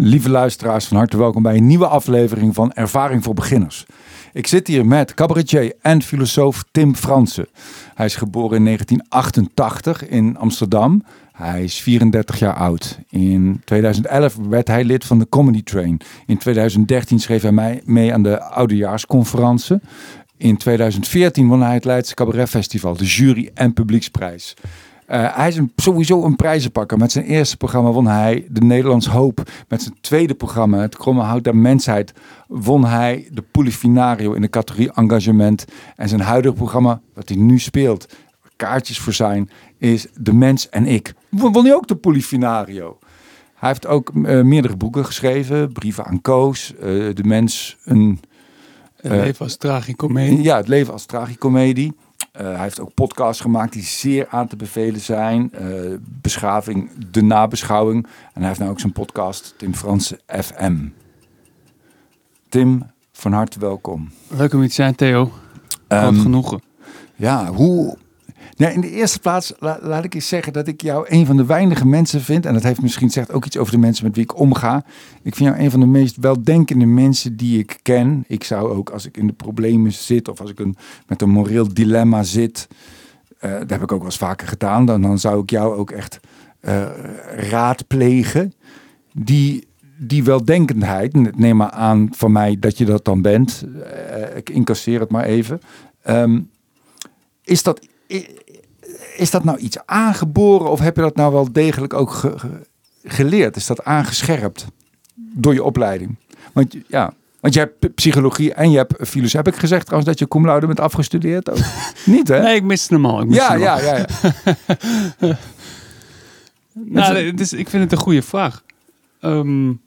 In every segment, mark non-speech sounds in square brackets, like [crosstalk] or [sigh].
Lieve luisteraars, van harte welkom bij een nieuwe aflevering van Ervaring voor Beginners. Ik zit hier met cabaretier en filosoof Tim Fransen. Hij is geboren in 1988 in Amsterdam. Hij is 34 jaar oud. In 2011 werd hij lid van de Comedy Train. In 2013 schreef hij mee aan de Oudejaarsconferentie. In 2014 won hij het Leidse Cabaret Festival, de jury- en publieksprijs. Uh, hij is een, sowieso een prijzenpakker. Met zijn eerste programma won hij de Nederlands Hoop. Met zijn tweede programma, het Kromme Hout der Mensheid, won hij de Polifinario in de categorie engagement. En zijn huidige programma, wat hij nu speelt, kaartjes voor zijn, is De Mens en Ik. Won hij ook de Polifinario. Hij heeft ook uh, meerdere boeken geschreven. Brieven aan Koos, uh, De Mens, een... Het leven als tragicomedie. Ja, het leven als tragicomedie. Uh, hij heeft ook podcasts gemaakt die zeer aan te bevelen zijn. Uh, beschaving, de nabeschouwing. En hij heeft nou ook zijn podcast, Tim Franse FM. Tim, van harte welkom. Leuk om je te zijn, Theo. Groot um, genoegen. Ja, hoe... Nou, in de eerste plaats la, laat ik eens zeggen dat ik jou een van de weinige mensen vind. En dat heeft misschien zegt ook iets over de mensen met wie ik omga. Ik vind jou een van de meest weldenkende mensen die ik ken. Ik zou ook als ik in de problemen zit of als ik een, met een moreel dilemma zit. Uh, dat heb ik ook wel eens vaker gedaan. Dan, dan zou ik jou ook echt uh, raadplegen. Die, die weldenkendheid, neem maar aan van mij dat je dat dan bent. Uh, ik incasseer het maar even. Um, is dat is dat nou iets aangeboren of heb je dat nou wel degelijk ook ge, ge, geleerd? Is dat aangescherpt door je opleiding? Want ja, want je hebt psychologie en je hebt filosofie. Heb ik gezegd trouwens dat je cum laude bent afgestudeerd? Ook? [laughs] Niet hè? Nee, ik miste hem al. Ik ja, hem ja, ja, ja, [laughs] ja. nou, dus ik vind het een goede vraag. Um,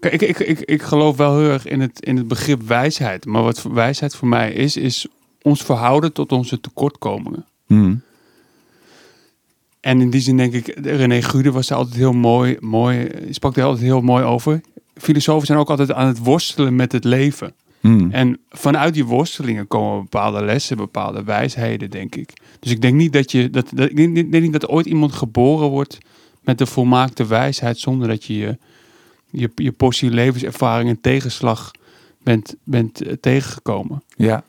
kijk, ik, ik, ik, ik geloof wel heel erg in het, in het begrip wijsheid. Maar wat wijsheid voor mij is, is ons verhouden tot onze tekortkomingen. Hmm. En in die zin denk ik, René Gude was er altijd heel mooi, mooi sprak er altijd heel mooi over. Filosofen zijn ook altijd aan het worstelen met het leven. Hmm. En vanuit die worstelingen komen bepaalde lessen, bepaalde wijsheden, denk ik. Dus ik denk niet dat je, dat, dat ik denk niet dat ooit iemand geboren wordt met de volmaakte wijsheid zonder dat je je, je, je portie levenservaring en tegenslag bent, bent tegengekomen. Ja.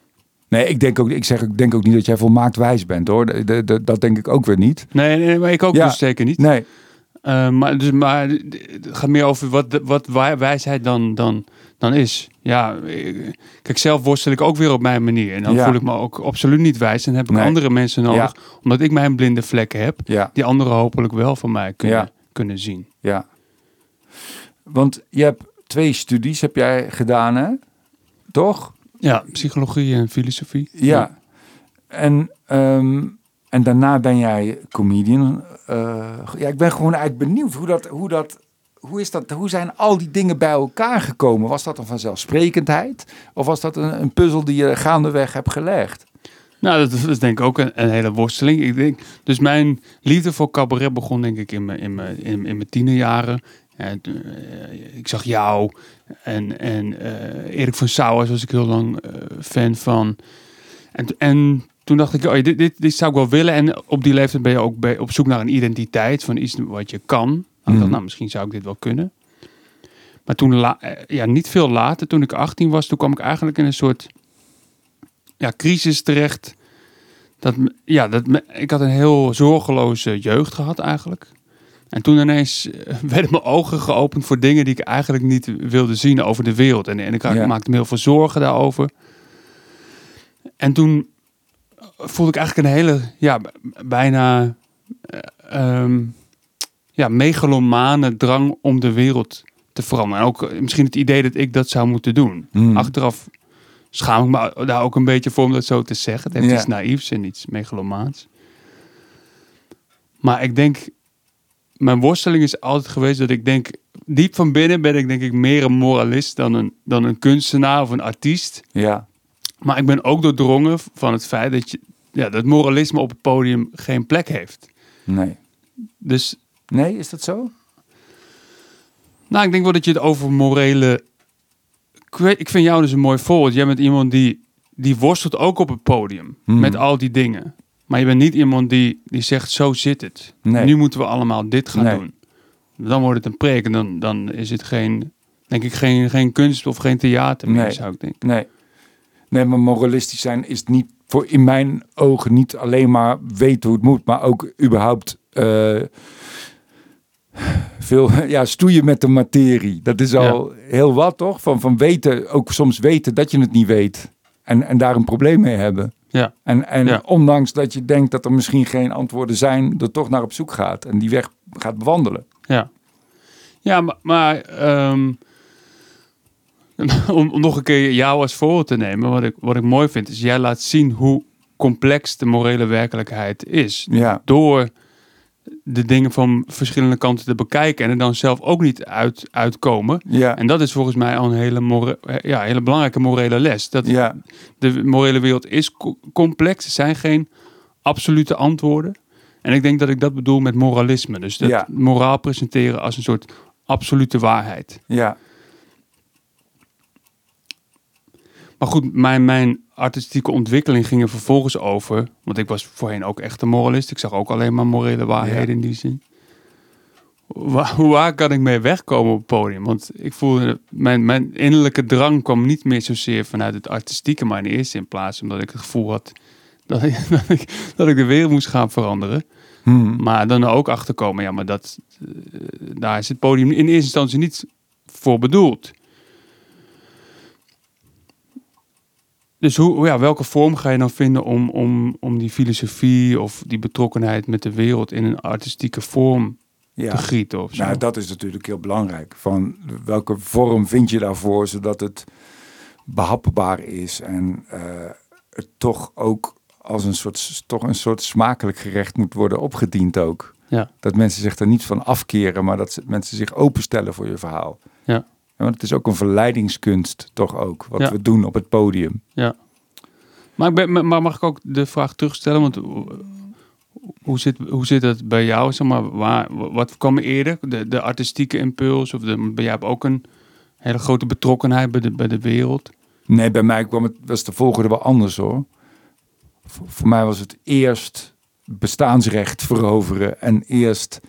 Nee, ik denk ook, ik zeg, ik denk ook niet dat jij volmaakt wijs bent hoor. De, de, de, dat denk ik ook weer niet. Nee, nee maar ik ook Ja. dus zeker niet. Nee. Uh, maar, dus, maar het gaat meer over wat, wat wij- wijsheid dan, dan, dan is. Ja, ik- kijk, zelf worstel ik ook weer op mijn manier. En dan Ja. voel ik me ook absoluut niet wijs. En heb ik Nee. andere mensen nodig, omdat ik mijn blinde vlekken heb, Ja, die anderen hopelijk wel van mij kunnen, kunnen zien. ja. Want je hebt twee studies heb jij gedaan hè? Toch? Ja, psychologie en filosofie. Ja. En, ehm, en daarna ben jij comedian. Eh, ja, ik ben gewoon eigenlijk benieuwd hoe dat, hoe dat, hoe is dat, hoe zijn al die dingen bij elkaar gekomen? Was dat een vanzelfsprekendheid? Of was dat een, een puzzel die je gaandeweg hebt gelegd? Nou, dat is, dat is denk ik ook een, een hele worsteling. Ik denk, dus mijn liefde voor cabaret begon denk ik in mijn, in mijn, in, in mijn tienerjaren. En, eh, ik zag jou en, en eh, Erik van Sauers was ik heel lang eh, fan van. En, en toen dacht ik, oh, dit, dit, dit zou ik wel willen. En op die leeftijd ben je ook bij, op zoek naar een identiteit van iets wat je kan. Dacht, Mhm. nou, misschien zou ik dit wel kunnen. Maar toen, ja, niet veel later, toen ik 18 was, toen kwam ik eigenlijk in een soort ja, crisis terecht. Dat, ja, dat, ik had een heel zorgeloze jeugd gehad eigenlijk. En toen ineens eh, [laughs] werden mijn ogen geopend voor dingen die ik eigenlijk niet wilde zien over de wereld. En, en ik Ja. maakte me heel veel zorgen daarover. En toen voelde ik eigenlijk een hele, ja, bijna eh, ehm, ja, megalomane drang om de wereld te veranderen. En ook eh, misschien het idee dat ik dat zou moeten doen. Hmm. Achteraf schaam ik me daar ook een beetje voor om dat zo te zeggen. Het heeft Ja. iets naïefs en iets megalomaans. Maar ik denk, mijn worsteling is altijd geweest dat ik denk, diep van binnen ben ik denk ik meer een moralist dan een, dan een kunstenaar of een artiest. Ja, Maar ik ben ook doordrongen van het feit dat, je, ja, dat moralisme op het podium geen plek heeft. nee. Dus Nee, is dat zo? nou, ik denk wel dat je het over morele... Ik, vind jou dus een mooi voorbeeld. Jij bent iemand die, die worstelt ook op het podium Mhm. met al die dingen. Maar je bent niet iemand die, die zegt, zo zit het. Nee. Nu moeten we allemaal dit gaan Nee. doen. dan wordt het een preek en dan, dan is het geen, denk ik, geen, geen kunst of geen theater meer, Nee. zou ik denken. Nee. Nee, maar moralistisch zijn is niet voor in mijn ogen niet alleen maar weten hoe het moet, maar ook überhaupt eh, veel [laughs] ja, stoeien met de materie. Dat is al heel wat, toch? Van, van weten, ook soms weten dat je het niet weet. En, en daar een probleem mee hebben. Ja, En, en Ja. ondanks dat je denkt dat er misschien geen antwoorden zijn, er toch naar op zoek gaat. En die weg gaat bewandelen. ja. Ja, maar, maar ehm, [laughs] om, om nog een keer jou als voorbeeld te nemen, wat ik, wat ik mooi vind, is jij laat zien hoe complex de morele werkelijkheid is. Ja, Door de dingen van verschillende kanten te bekijken en er dan zelf ook niet uit, uitkomen. ja, En dat is volgens mij al een hele, more, ja, hele belangrijke morele les. Dat ja, de morele wereld is co- complex. Er zijn geen absolute antwoorden. En ik denk dat ik dat bedoel met moralisme. Dus dat Ja. moraal presenteren als een soort absolute waarheid. ja, Maar goed, mijn, mijn artistieke ontwikkeling ging er vervolgens over. Want ik was voorheen ook echt een moralist. Ik zag ook alleen maar morele waarheden Ja. in die zin. Waar, hoe waar kan ik mee wegkomen op het podium? Want ik voelde, mijn, mijn innerlijke drang kwam niet meer zozeer vanuit het artistieke, maar in eerste in plaats omdat ik het gevoel had dat ik, [laughs] dat ik, dat ik de wereld moest gaan veranderen. Hm. Maar dan ook achter komen, ja, maar dat, eh, daar is het podium in eerste instantie niet voor bedoeld. Dus hoe, ja, welke vorm ga je dan vinden om, om, om die filosofie of die betrokkenheid met de wereld in een artistieke vorm ja. te gieten of zo? Nou, dat is natuurlijk heel belangrijk. Van welke vorm vind je daarvoor, zodat het behapbaar is en eh, het toch ook als een soort, toch een soort smakelijk gerecht moet worden opgediend ook. Ja. Dat mensen zich er niet van afkeren, maar dat mensen zich openstellen voor je verhaal. Ja. Want het is ook een verleidingskunst, toch ook, wat Ja. we doen op het podium. Ja. Maar, ik ben, maar mag ik ook de vraag terugstellen? Want hoe- hoe zit, hoe zit het bij jou? Zeg maar, waar, wat kwam eerder? De, de artistieke impuls? Of de, jij hebt ook een hele grote betrokkenheid bij de, bij de wereld. Nee, bij mij kwam het, was de volgorde wel anders hoor. Voor, voor mij was het eerst bestaansrecht veroveren en eerst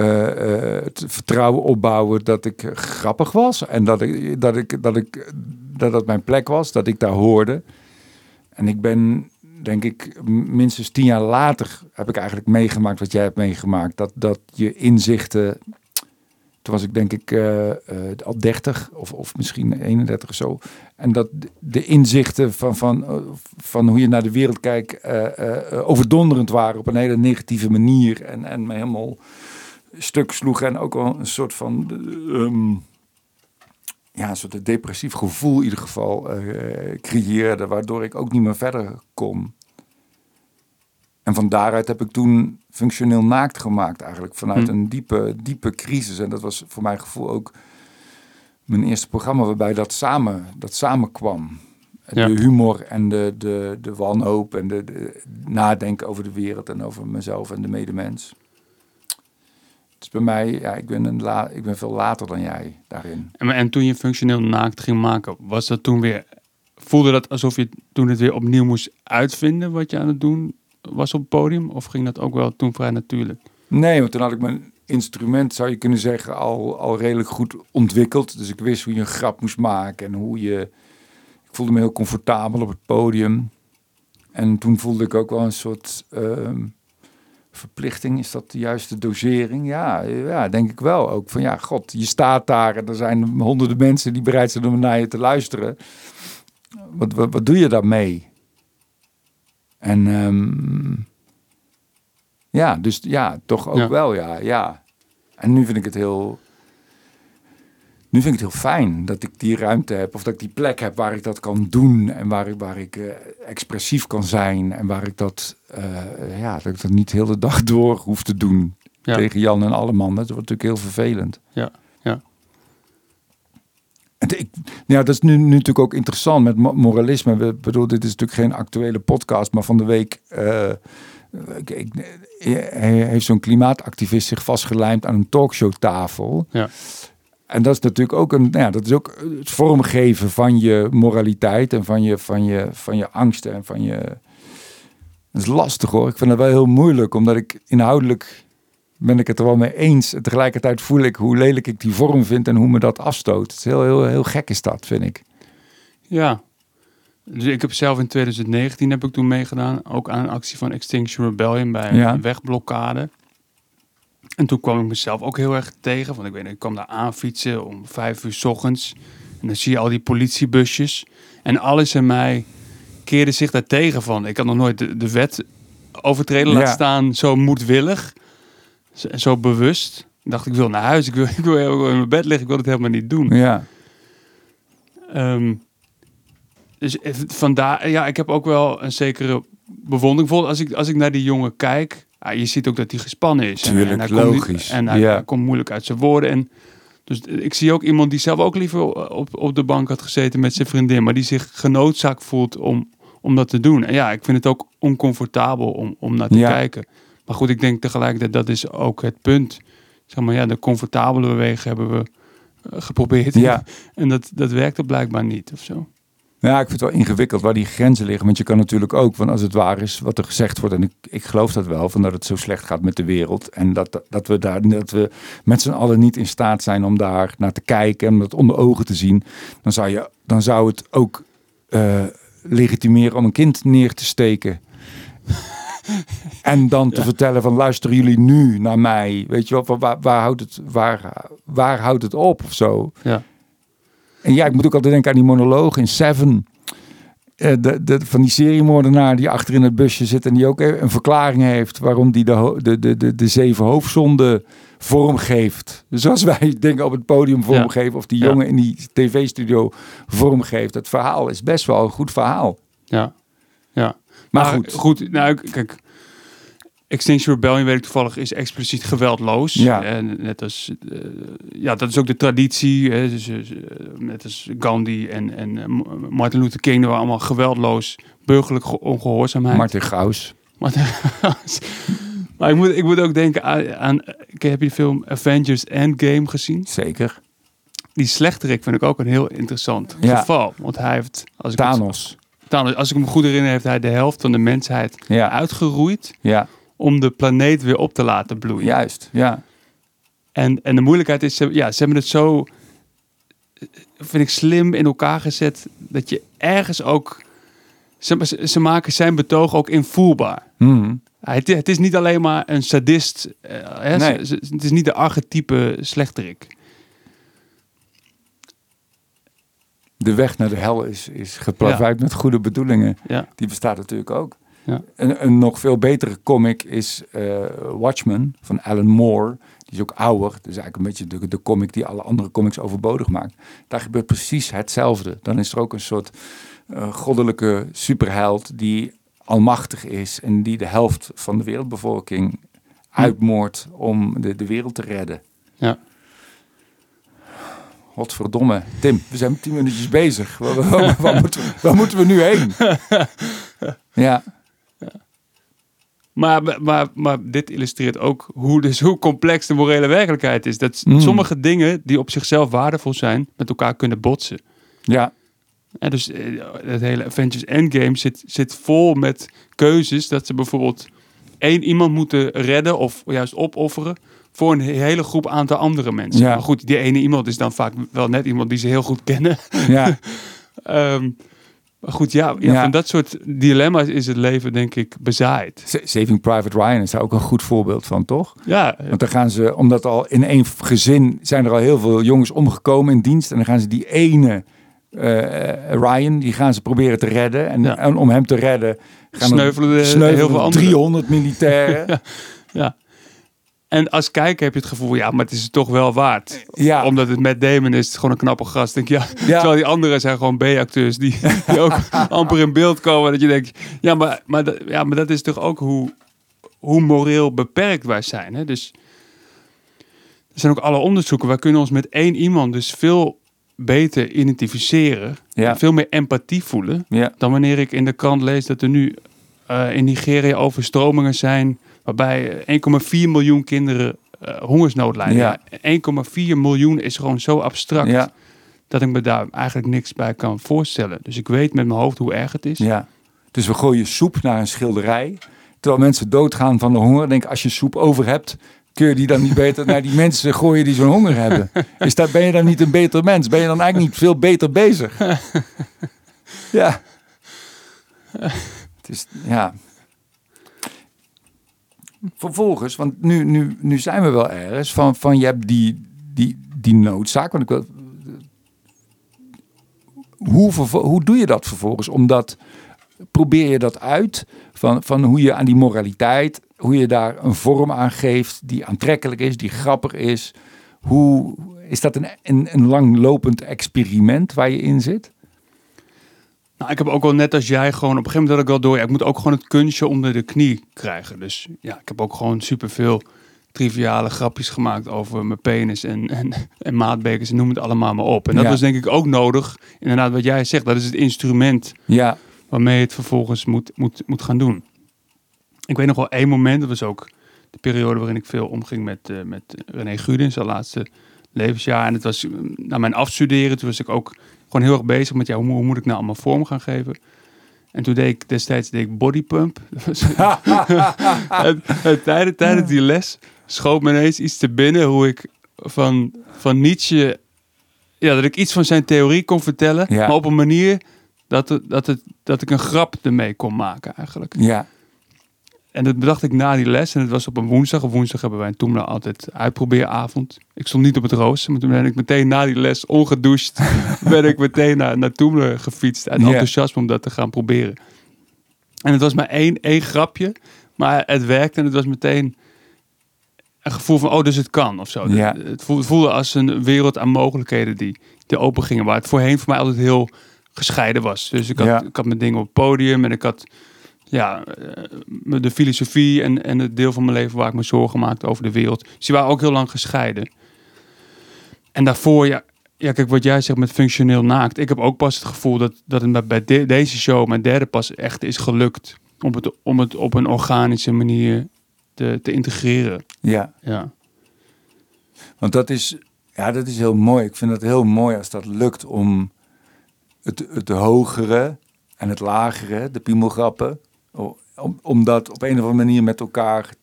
eh, eh, het vertrouwen opbouwen dat ik grappig was en dat ik, dat ik dat ik dat dat mijn plek was, dat ik daar hoorde. En ik ben denk ik minstens tien jaar later heb ik eigenlijk meegemaakt wat jij hebt meegemaakt, dat dat je inzichten toen was ik denk ik eh, al 30 of, of misschien 31 of zo. En dat de- inzichten van, van, van hoe je naar de wereld kijkt overdonderend waren op een hele negatieve manier. En, en me helemaal stuk sloegen en ook wel een soort van... eh, ehm, ja, een soort depressief gevoel in ieder geval eh, creëerde, waardoor ik ook niet meer verder kon. En van daaruit heb ik toen functioneel naakt gemaakt eigenlijk. Vanuit Hm. een diepe, diepe crisis. En dat was voor mijn gevoel ook mijn eerste programma waarbij dat samen, dat samenkwam. Ja. De humor en de, de, de wanhoop en de, de nadenken over de wereld en over mezelf en de medemens. Is bij mij, ja, ik ben, een la, ik ben veel later dan jij daarin. En, en toen je functioneel naakt ging maken, was dat toen weer... Voelde dat alsof je toen het weer opnieuw moest uitvinden wat je aan het doen was op het podium? Of ging dat ook wel toen vrij natuurlijk? Nee, want toen had ik mijn instrument, zou je kunnen zeggen, al, al redelijk goed ontwikkeld. Dus ik wist hoe je een grap moest maken en hoe je... Ik voelde me heel comfortabel op het podium. En toen voelde ik ook wel een soort ehm, verplichting. Is dat de juiste dosering? Ja, ja, denk ik wel. Ook van ja, god, je staat daar en er zijn honderden mensen die bereid zijn om naar je te luisteren. Wat, wat, wat doe je daarmee? En ehm, ja, dus ja, toch ook Ja. wel, ja, ja. En nu vind ik het heel, nu vind ik het heel fijn dat ik die ruimte heb of dat ik die plek heb waar ik dat kan doen en waar ik, waar ik eh, expressief kan zijn en waar ik dat, eh, ja, dat ik dat niet de hele dag [laughs] door hoef te doen Ja. tegen Jan en alle man. Dat wordt natuurlijk heel vervelend. Ja, ja. En ik, ja, dat is nu, nu natuurlijk ook interessant met mo- moralisme. We bedoel, dit is natuurlijk geen actuele podcast, maar van de week eh, ik, ik, heeft zo'n klimaatactivist zich vastgelijmd aan een talkshowtafel. Ja. En dat is natuurlijk ook een, nou ja, dat is ook het vormgeven van je moraliteit en van je, van je, van je angsten en van je. Dat is lastig hoor. Ik vind het wel heel moeilijk, omdat ik inhoudelijk ben ik het er wel mee eens. Tegelijkertijd voel ik hoe lelijk ik die vorm vind en hoe me dat afstoot. Het is heel, heel, heel gek is dat, vind ik. Ja. Dus ik heb zelf in 2019 heb ik toen meegedaan. Ook aan een actie van Extinction Rebellion bij Ja. een wegblokkade. En toen kwam ik mezelf ook heel erg tegen. Want ik weet ik kwam daar aanfietsen om vijf uur 's ochtends. En dan zie je al die politiebusjes. En alles in mij keerde zich daar tegen van. Ik had nog nooit de, de wet overtreden. Laat Ja. staan zo moedwillig. Zo, zo bewust. Ik dacht, ik wil naar huis. Ik wil, [laughs] ik wil in mijn bed liggen. Ik wil het helemaal niet doen. Ja, Ehm, dus vandaar, ja, ik heb ook wel een zekere bewondering. Bijvoorbeeld als ik, als ik naar die jongen kijk, ja, je ziet ook dat hij gespannen is. En- Tuurlijk, en, hij komt en hij, Ja. hij komt moeilijk uit zijn woorden. En, dus ik zie ook iemand die zelf ook liever op, op de bank had gezeten met zijn vriendin, maar die zich genoodzaakt voelt om, om dat te doen. En ja, ik vind het ook oncomfortabel om, om naar te Ja. kijken. Maar goed, ik denk tegelijkertijd, dat is ook het punt. Zeg maar, ja, de comfortabele wegen hebben we eh, geprobeerd. Ja. [laughs] En dat, dat werkte blijkbaar niet of zo. Ja, ik vind het wel ingewikkeld waar die grenzen liggen. Want je kan natuurlijk ook, want als het waar is wat er gezegd wordt, en ik, ik geloof dat wel, van dat het zo slecht gaat met de wereld. En dat, dat we daar dat we met z'n allen niet in staat zijn om daar naar te kijken en om dat onder ogen te zien. Dan zou, je, dan zou het ook eh, legitimeren om een kind neer te steken. [laughs] En dan te vertellen van luisteren jullie nu naar mij. Weet je wel, van waar, waar, houdt, het, waar, waar houdt het op of zo? Ja. En ja, ik moet ook altijd denken aan die monoloog in Seven. Eh, de, de, van die seriemoordenaar die achter in het busje zit en die ook een verklaring heeft waarom die de, de, de, de, zeven hoofdzonden vormgeeft. Dus Zoals wij [laughs] dingen op het podium vormgeven of die Ja. jongen in die tv-studio vormgeeft. Het verhaal is best wel een goed verhaal. Ja, ja. Maar Maar goed. goed, nou kijk, Extinction Rebellion weet ik toevallig is expliciet geweldloos. Ja. En net als, eh, ja, dat is ook de traditie. Hè, dus, eh, net als Gandhi en, en eh, Martin Luther King, die waren allemaal geweldloos, burgerlijk ge- ongehoorzaamheid. Martin Gaus. Maar, maar ik, moet, ik moet ook denken aan, aan, heb je de film Avengers Endgame gezien? Zeker. Die slechterik vind ik ook een heel interessant Ja. geval. Want hij heeft, als ik, het- Thanos. Thanos, als ik me goed herinner, heeft hij de helft van de mensheid Ja. uitgeroeid Ja, om de planeet weer op te laten bloeien. juist. Ja. En, en de moeilijkheid is, ze- ja, ze hebben het zo, eh, vind ik, slim in elkaar gezet dat je ergens ook, ze, ze- maken zijn betoog ook invoelbaar. Hij- Het, het is niet alleen maar een sadist, eh, hè, Nee. ze- ze- het is niet de archetype slechterik. De weg naar de hel is, is geplaveid met goede bedoelingen. Ja, Die bestaat natuurlijk ook. Ja. Een, een nog veel betere comic is eh, Watchmen van Alan Moore. Die is ook ouder. Dus eigenlijk een beetje de, de comic die alle andere comics overbodig maakt. Daar gebeurt precies hetzelfde. Dan is er ook een soort eh, goddelijke superheld die almachtig is. En die de helft van de wereldbevolking uitmoordt om de, de wereld te redden. ja. Godverdomme. Tim, we zijn tien minuutjes bezig. Waar, waar- waar moeten, we, waar moeten we nu heen? [laughs] Ja, Maar, maar, maar dit illustreert ook hoe, dus hoe complex de morele werkelijkheid is. Dat s- Mm. sommige dingen die op zichzelf waardevol zijn, met elkaar kunnen botsen. ja, En dus eh, het hele Avengers Endgame zit, zit vol met keuzes dat ze bijvoorbeeld één iemand moeten redden of juist opofferen voor een hele groep aantal andere mensen. Ja. Maar goed, die ene iemand is dan vaak wel net iemand die ze heel goed kennen. ja. [laughs] Ehm, maar goed, ja, ja, Ja. van dat soort dilemma's is het leven denk ik bezaaid. Saving Private Ryan is daar ook een goed voorbeeld van, toch? Ja, Want dan gaan ze, omdat al in één gezin zijn er al heel veel jongens omgekomen in dienst. En dan gaan ze die ene eh, Ryan, die gaan ze proberen te redden. En, Ja. en om hem te redden gaan er- Sneuvelen heel veel anderen. 300 militairen. [laughs] ja. En als kijker heb je het gevoel, ja, maar het is het toch wel waard. Ja. Omdat het met Damon is, het gewoon een knappe gast. Denk, ja, Ja. Terwijl die anderen zijn gewoon B-acteurs die, die ook [laughs] amper in beeld komen. Dat je denkt, ja, maar, maar, dat, ja, maar dat is toch ook hoe, hoe moreel beperkt wij zijn. Hè? Dus er zijn ook alle onderzoeken. Wij kunnen ons met één iemand dus veel beter identificeren. Ja. Veel meer empathie voelen. Dan wanneer ik in de krant lees dat er nu eh, in Nigeria overstromingen zijn. Waarbij eh, 1,4 miljoen kinderen eh, hongersnood lijden. Ja. Ja. 1,4 miljoen is gewoon zo abstract ja, dat ik me daar eigenlijk niks bij kan voorstellen. Dus ik weet met mijn hoofd hoe erg het is. ja. Dus we gooien soep naar een schilderij. Terwijl mensen doodgaan van de honger. Denk als je soep over hebt, kun je die dan niet beter [laughs] naar die mensen gooien die zo'n honger hebben? Is dat, ben je dan niet een beter mens? Ben je dan eigenlijk niet veel beter bezig? [laughs] Ja. Het is, ja. Vervolgens, want nu, nu, nu zijn we wel ergens van, van je hebt die, die, die noodzaak. Want ik wil, hoe, hoe doe je dat vervolgens? Omdat probeer je dat uit van, van hoe je aan die moraliteit, hoe je daar een vorm aan geeft die aantrekkelijk is, die grappig is. Hoe is dat een, een langlopend experiment waar je in zit? Nou, ik heb ook wel net als jij gewoon op een gegeven moment had ik wel door. Ja, ik moet ook gewoon het kunstje onder de knie krijgen. Dus ja, ik heb ook gewoon superveel triviale grapjes gemaakt over mijn penis en, en, en maatbekers en noem het allemaal maar op. En dat Ja. was denk ik ook nodig. Inderdaad, wat jij zegt, dat is het instrument Ja, waarmee je het vervolgens moet, moet, moet gaan doen. Ik weet nog wel één moment, dat was ook de periode waarin ik veel omging met, eh, met René Gudin, zijn laatste levensjaar. En het was eh, na mijn afstuderen, toen was ik ook gewoon heel erg bezig met, ja, hoe, hoe moet ik nou allemaal vorm gaan geven? En toen deed ik destijds deed ik bodypump. [laughs] En, en tijdens, tijdens die les schoot me ineens iets te binnen hoe ik van, van Nietzsche, ja, dat ik iets van zijn theorie kon vertellen, Ja. maar op een manier dat, het, dat, het, dat ik een grap ermee kon maken eigenlijk. ja, En dat bedacht ik na die les. En het was op een woensdag. Op woensdag hebben wij in Toemler altijd uitprobeeravond. Ik stond niet op het rooster. Maar toen ben ik meteen na die les ongedoucht. [laughs] ben ik meteen naar, naar gefietst. Uit Ja. enthousiasme om dat te gaan proberen. En het was maar één, één grapje. Maar het werkte. En het was meteen een gevoel van, oh, dus het kan of zo. Het voelde, als een wereld aan mogelijkheden die, die open gingen. Waar het voorheen voor mij altijd heel gescheiden was. Dus ik had, ik had mijn dingen op het podium. En ik had ja, eh, de filosofie en, en het deel van mijn leven waar ik me zorgen maakte over de wereld. Dus die waren ook heel lang gescheiden. En daarvoor, ja, ja kijk wat jij zegt met functioneel naakt. Ik heb ook pas het gevoel dat, dat het bij de- deze show, mijn derde pas, echt is gelukt. Om het, om het op een organische manier te, te integreren. ja. Ja, Want dat is, ja, dat is heel mooi. Ik vind het heel mooi als dat lukt om het, het hogere en het lagere, de piemelgrappen, om, om dat op een of andere manier met elkaar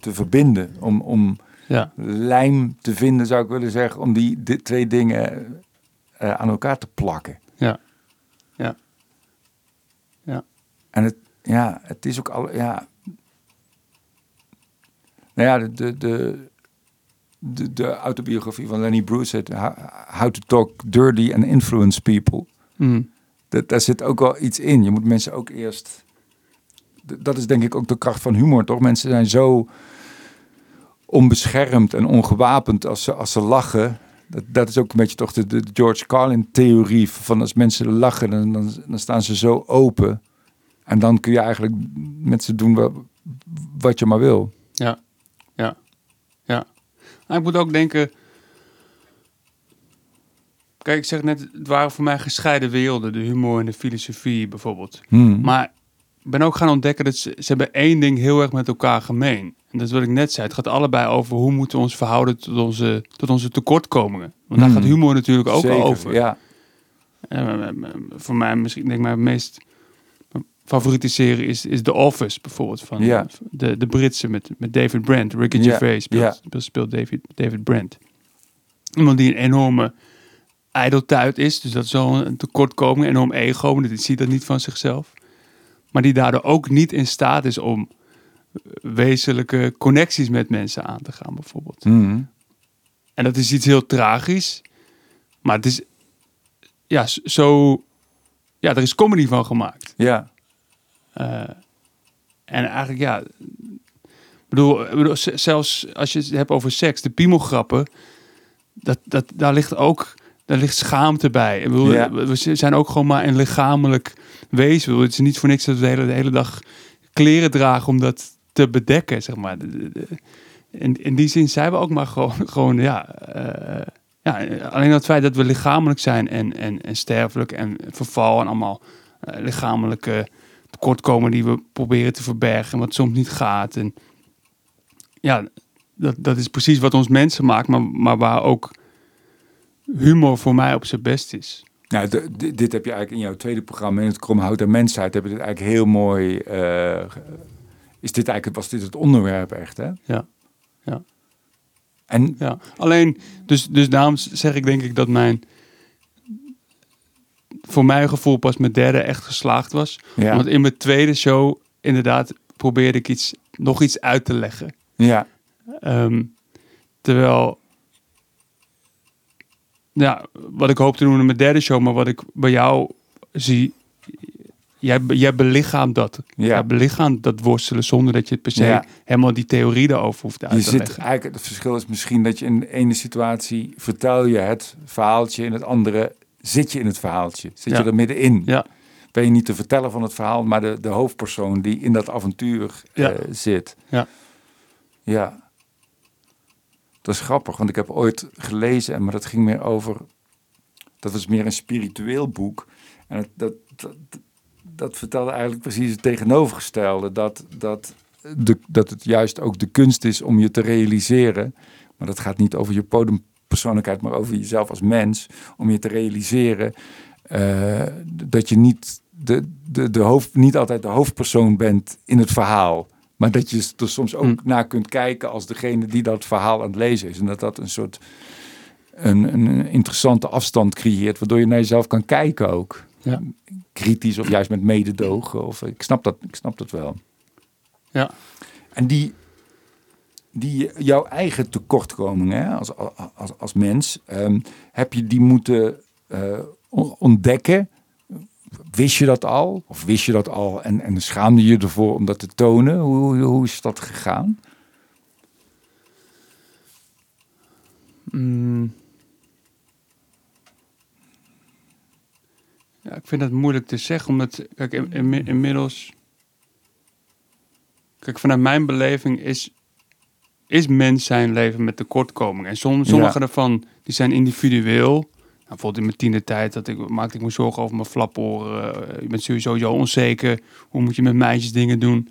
te verbinden. Om, om ja, lijm te vinden, zou ik willen zeggen, om die, die twee dingen eh, aan elkaar te plakken. ja, ja. Ja. En het, ja, het is ook al, ja. Nou ja, de, de, de, de, de autobiografie van Lenny Bruce, heet How How to Talk Dirty and Influence People. Mm. Dat, daar zit ook wel iets in. Je moet mensen ook eerst. Dat is denk ik ook de kracht van humor, toch? Mensen zijn zo onbeschermd en ongewapend als ze, als ze lachen. Dat, dat is ook een beetje toch de, de George Carlin-theorie. Van als mensen lachen, dan, dan, dan staan ze zo open. En dan kun je eigenlijk met ze doen wat, wat je maar wil. Ja, ja, ja. Maar ik moet ook denken. Kijk, ik zeg net, het waren voor mij gescheiden werelden, de humor en de filosofie bijvoorbeeld. Hmm. Maar ben ook gaan ontdekken dat ze, ze hebben één ding heel erg met elkaar gemeen. En dat is wat ik net zei. Het gaat allebei over hoe moeten we ons verhouden tot onze, tot onze tekortkomingen. Want daar Hmm. gaat humor natuurlijk ook Zeker, over. Ja, En, eh, eh, voor mij misschien denk ik mijn meest favoriete serie is, is The Office bijvoorbeeld van Ja. de, de Britse met, met David Brent. Ricky Ja, Gervais speelt, ja. speelt, David, David Brent. Iemand die een enorme ijdeltuit is, dus dat is wel een tekortkoming, een enorm ego, maar die ziet dat niet van zichzelf. Maar die daardoor ook niet in staat is om wezenlijke connecties met mensen aan te gaan bijvoorbeeld. Hmm. En dat is iets heel tragisch. Maar het is ja, zo. Ja, er is comedy van gemaakt. ja. Eh, en eigenlijk, ja. Ik bedoel, bedoel, zelfs als je het hebt over seks, de piemelgrappen. Dat, dat, daar ligt ook. Daar ligt schaamte bij. Ik bedoel, Ja. we zijn ook gewoon maar een lichamelijk wezen. Bedoel, Het is niet voor niks dat we de hele, de hele dag kleren dragen om dat te bedekken, zeg maar. In, in die zin zijn we ook maar gewoon, [laughs] gewoon ja, eh, ja. Alleen het feit dat we lichamelijk zijn en, en, en sterfelijk en verval en allemaal eh, lichamelijke tekortkomen die we proberen te verbergen, wat soms niet gaat. En ja, dat, dat is precies wat ons mensen maakt, maar, maar waar ook humor voor mij op zijn best is. Nou, dit heb je eigenlijk in jouw tweede programma, in het Kromhout en Mensheid, heb je dit eigenlijk heel mooi. eh, is dit eigenlijk, was dit het onderwerp echt, hè? Ja, ja. En Ja, alleen, dus, dus daarom zeg ik denk ik dat mijn, voor mijn gevoel pas mijn derde echt geslaagd was. ja, Want in mijn tweede show, inderdaad, probeerde ik iets, nog iets uit te leggen. ja, Ehm, terwijl, ja, wat ik hoop te doen in mijn derde show, maar wat ik bij jou zie, jij, jij belichaamt dat. Ja. Jij belichaamt dat worstelen zonder dat je het per se Ja. helemaal die theorie erover hoeft uit je te zit leggen. eigenlijk, het verschil is misschien dat je in de ene situatie vertel je het verhaaltje, in het andere zit je in het verhaaltje. Zit Ja. je er middenin. Ja. Ben je niet de verteller van het verhaal, maar de, de hoofdpersoon die in dat avontuur Ja. eh, zit. Ja. Ja. Dat is grappig, want ik heb ooit gelezen, maar dat ging meer over. Dat was meer een spiritueel boek. En dat, dat, dat vertelde eigenlijk precies het tegenovergestelde. Dat, dat, de, dat het juist ook de kunst is om je te realiseren. Maar dat gaat niet over je podiumpersoonlijkheid, maar over jezelf als mens. Om je te realiseren eh, dat je niet, de, de, de hoofd, niet altijd de hoofdpersoon bent in het verhaal. Maar dat je er soms ook Hm. naar kunt kijken als degene die dat verhaal aan het lezen is. En dat dat een soort een, een interessante afstand creëert, waardoor je naar jezelf kan kijken ook. Ja. Kritisch of juist met mededogen. Of, ik, snap dat, ik snap dat wel. Ja. En die, die jouw eigen tekortkomingen hè, als, als, als mens, ehm, heb je die moeten eh, on- ontdekken? Wist je dat al? Of wist je dat al en, en schaamde je ervoor om dat te tonen? Hoe, hoe, hoe is dat gegaan? Mm. Ja, ik vind dat moeilijk te zeggen, omdat, kijk, in, in- inmiddels... Kijk, vanuit mijn beleving is, is mens zijn leven met tekortkomingen. En som, sommige Ja. daarvan, die zijn individueel. Nou, bijvoorbeeld in mijn tienertijd dat ik, maakte ik me zorgen over mijn flaporen. Eh, je bent sowieso onzeker. Hoe moet je met meisjes dingen doen?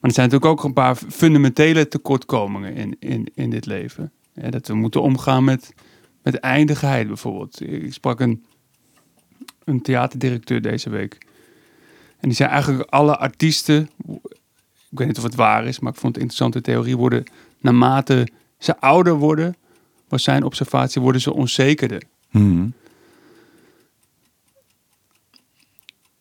Maar er zijn natuurlijk ook een paar fundamentele tekortkomingen in, in, in dit leven. Dat we moeten omgaan met, met eindigheid bijvoorbeeld. Ik sprak een, een theaterdirecteur deze week. En die zei eigenlijk alle artiesten, ik weet niet of het waar is, maar ik vond het een interessante theorie, worden naarmate ze ouder worden, was zijn observatie, worden ze onzekerder. Hmm.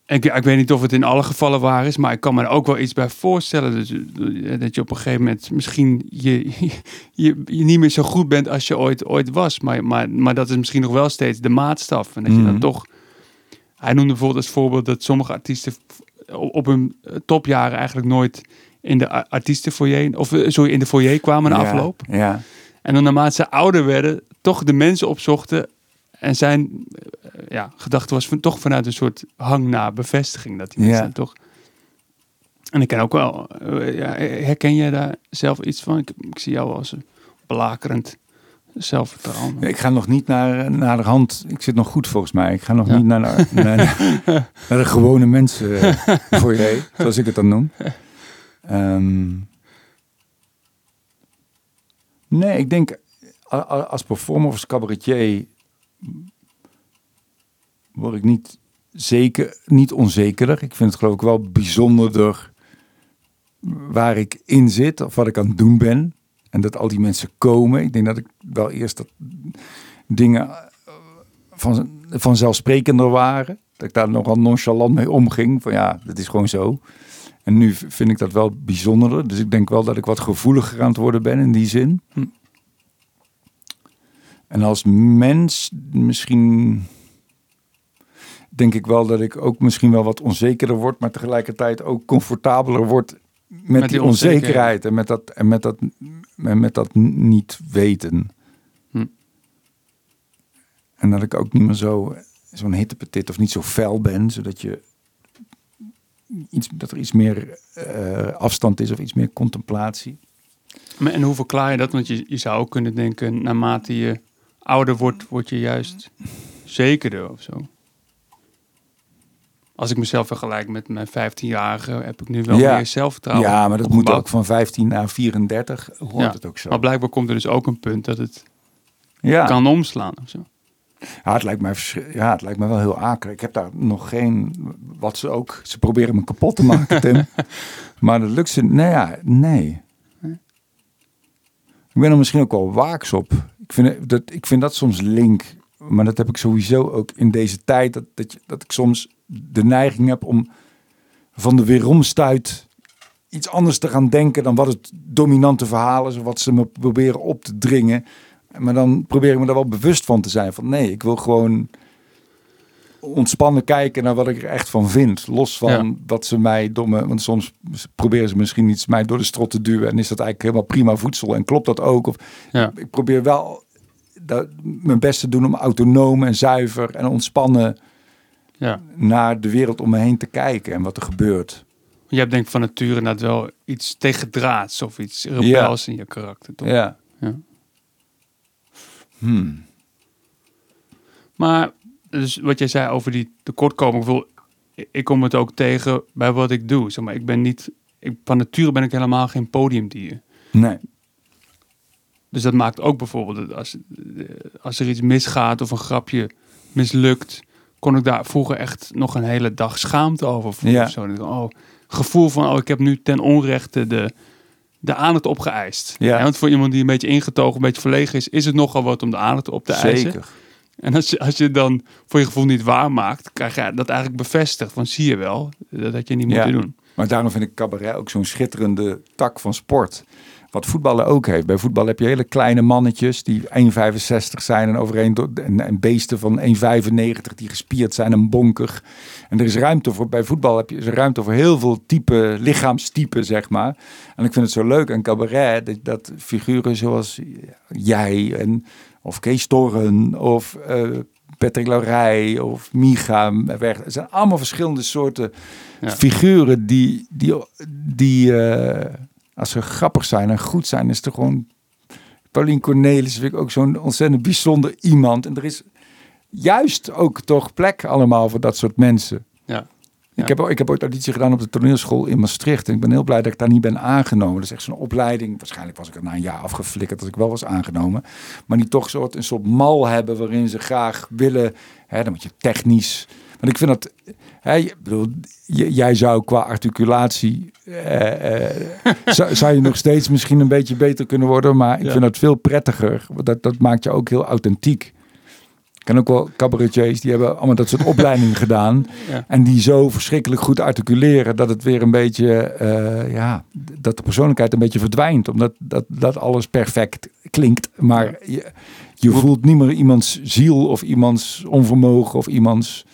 En Ik, ik weet niet of het in alle gevallen waar is, maar ik kan me er ook wel iets bij voorstellen. Dus, eh, dat je op een gegeven moment misschien je, [laughs] je, je niet meer zo goed bent als je ooit, ooit was. Maar, maar, maar dat is misschien nog wel steeds de maatstaf. En dat je dan toch... Hij noemde bijvoorbeeld als voorbeeld dat sommige artiesten op hun eh, topjaren eigenlijk nooit in de artiestenfoyer, of eh, sorry, in de foyer kwamen na Ja, afloop. Ja, En dan naarmate ze ouder werden, toch de mensen opzochten. En zijn eh, ja, gedachte was van, toch vanuit een soort hang naar bevestiging. Dat die Ja. mensen toch... En ik ken ook wel... eh, ja, herken jij daar zelf iets van? Ik, ik zie jou als een belakerend zelfvertrouwen. ik ga nog niet naar, naar de hand. Ik zit nog goed volgens mij. Ik ga nog Ja. niet naar, naar, [laughs] naar, naar de gewone mensen eh, voor je, zoals ik het dan noem. Ehm, nee, ik denk als performer of als cabaretier word ik niet zeker, niet onzekerder. Ik vind het geloof ik wel bijzonderder waar ik in zit of wat ik aan het doen ben. En dat al die mensen komen. Ik denk dat ik wel eerst dat dingen eh, van, vanzelfsprekender waren. Dat ik daar nogal nonchalant mee omging. Van ja, dat is gewoon zo. En nu vind ik dat wel bijzonderder. Dus ik denk wel dat ik wat gevoeliger aan het worden ben in die zin. Hm. En als mens misschien denk ik wel dat ik ook misschien wel wat onzekerder word, maar tegelijkertijd ook comfortabeler word met, die die onzekerheid. onzekerheid en met dat, en met dat, en met dat niet weten. Hm. En dat ik ook niet meer zo zo'n hittepetit of niet zo fel ben, zodat je iets, dat er iets meer eh, afstand is of iets meer contemplatie. Maar En hoe verklaar je dat? Want je, je zou ook kunnen denken, naarmate je ouder wordt, word je juist zekerder of zo. Als ik mezelf vergelijk met mijn 15-jarige, heb ik nu wel Ja. meer zelfvertrouwen. ja, maar dat moet ook van 15 naar 34 hoort Ja. het ook zo. Maar blijkbaar komt er dus ook een punt dat het ja. kan omslaan of zo. Ja, het lijkt mij, ja, het lijkt mij wel heel akelig. Ik heb daar nog geen, wat ze ook, ze proberen me kapot te maken, [laughs] Tim. maar dat lukt ze, nee, ja, nee. Ik ben er misschien ook wel waaks op. Ik vind dat, ik vind dat soms link. Maar dat heb ik sowieso ook in deze tijd. Dat, dat, je, dat ik soms de neiging heb om van de weeromstuit iets anders te gaan denken dan wat het dominante verhaal is. Of wat ze me proberen op te dringen. Maar dan probeer ik me daar wel bewust van te zijn. Van nee, ik wil gewoon ontspannen kijken naar wat ik er echt van vind. Los van Ja. wat ze mij domme. Want soms proberen ze misschien iets mij door de strot te duwen. En is dat eigenlijk helemaal prima voedsel. En klopt dat ook? Of Ja. ik probeer wel dat, mijn best te doen om autonoom en zuiver en ontspannen Ja. naar de wereld om me heen te kijken en wat er gebeurt. Je hebt denk ik van nature inderdaad wel iets tegendraads of iets rebels in je karakter, toch? Ja. Ja. Hmm. Maar dus wat jij zei over die tekortkoming, ik bedoel, ik- kom het ook tegen bij wat ik doe. Zeg maar, ik ben niet, ik, van nature ben ik helemaal geen podiumdier. Nee. Dus dat maakt ook bijvoorbeeld als, als er iets misgaat of een grapje mislukt, kon ik daar vroeger echt nog een hele dag schaamte over voelen. Ja. Zo. Oh, gevoel van, oh, ik heb nu ten onrechte de, de aandacht opgeëist. Ja. want voor iemand die een beetje ingetogen, een beetje verlegen is, is het nogal wat om de aandacht op te eisen. Zeker. En als je, als je het dan voor je gevoel niet waar maakt, krijg je dat eigenlijk bevestigd. Van zie je wel, dat had je niet Ja. moeten doen. Maar daarom vind ik cabaret ook zo'n schitterende tak van sport. Wat voetballen ook heeft. Bij voetbal heb je hele kleine mannetjes die 1,65 zijn en overeen door- en, en beesten van 1,95 die gespierd zijn en bonkig. En er is ruimte voor, bij voetbal heb je is er ruimte voor heel veel type, lichaamstypen, zeg maar. En ik vind het zo leuk aan cabaret, dat, dat figuren zoals jij en, of Kees Torren of eh, Patrick Laurij of Micha. Weg. Het zijn allemaal verschillende soorten Ja. figuren die, die, die eh, als ze grappig zijn en goed zijn, is er gewoon... Paulien Cornelis vind ik ook zo'n ontzettend bijzonder iemand. En er is juist ook toch plek allemaal voor dat soort mensen. Ja. Ik, heb, ik heb ooit auditie gedaan op de toneelschool in Maastricht. En ik ben heel blij dat ik daar niet ben aangenomen. Dat is echt zo'n opleiding. Waarschijnlijk was ik er na een jaar afgeflikkerd als ik wel was aangenomen. Maar die toch soort, een soort mal hebben waarin ze graag willen. Hè, dan moet je technisch. Want ik vind dat. Hè, bedoel, jij zou qua articulatie. eh, eh, [laughs] zou, zou je nog steeds misschien een beetje beter kunnen worden. Maar ik Ja. vind dat veel prettiger. Want Dat, dat maakt je ook heel authentiek. Ik ken ook wel cabaretiers die hebben allemaal dat soort [laughs] opleidingen gedaan. Ja. En die zo verschrikkelijk goed articuleren dat het weer een beetje, eh, ja, dat de persoonlijkheid een beetje verdwijnt. Omdat dat, dat alles perfect klinkt. Maar je, je voelt niet meer iemands ziel of iemands onvermogen of iemands...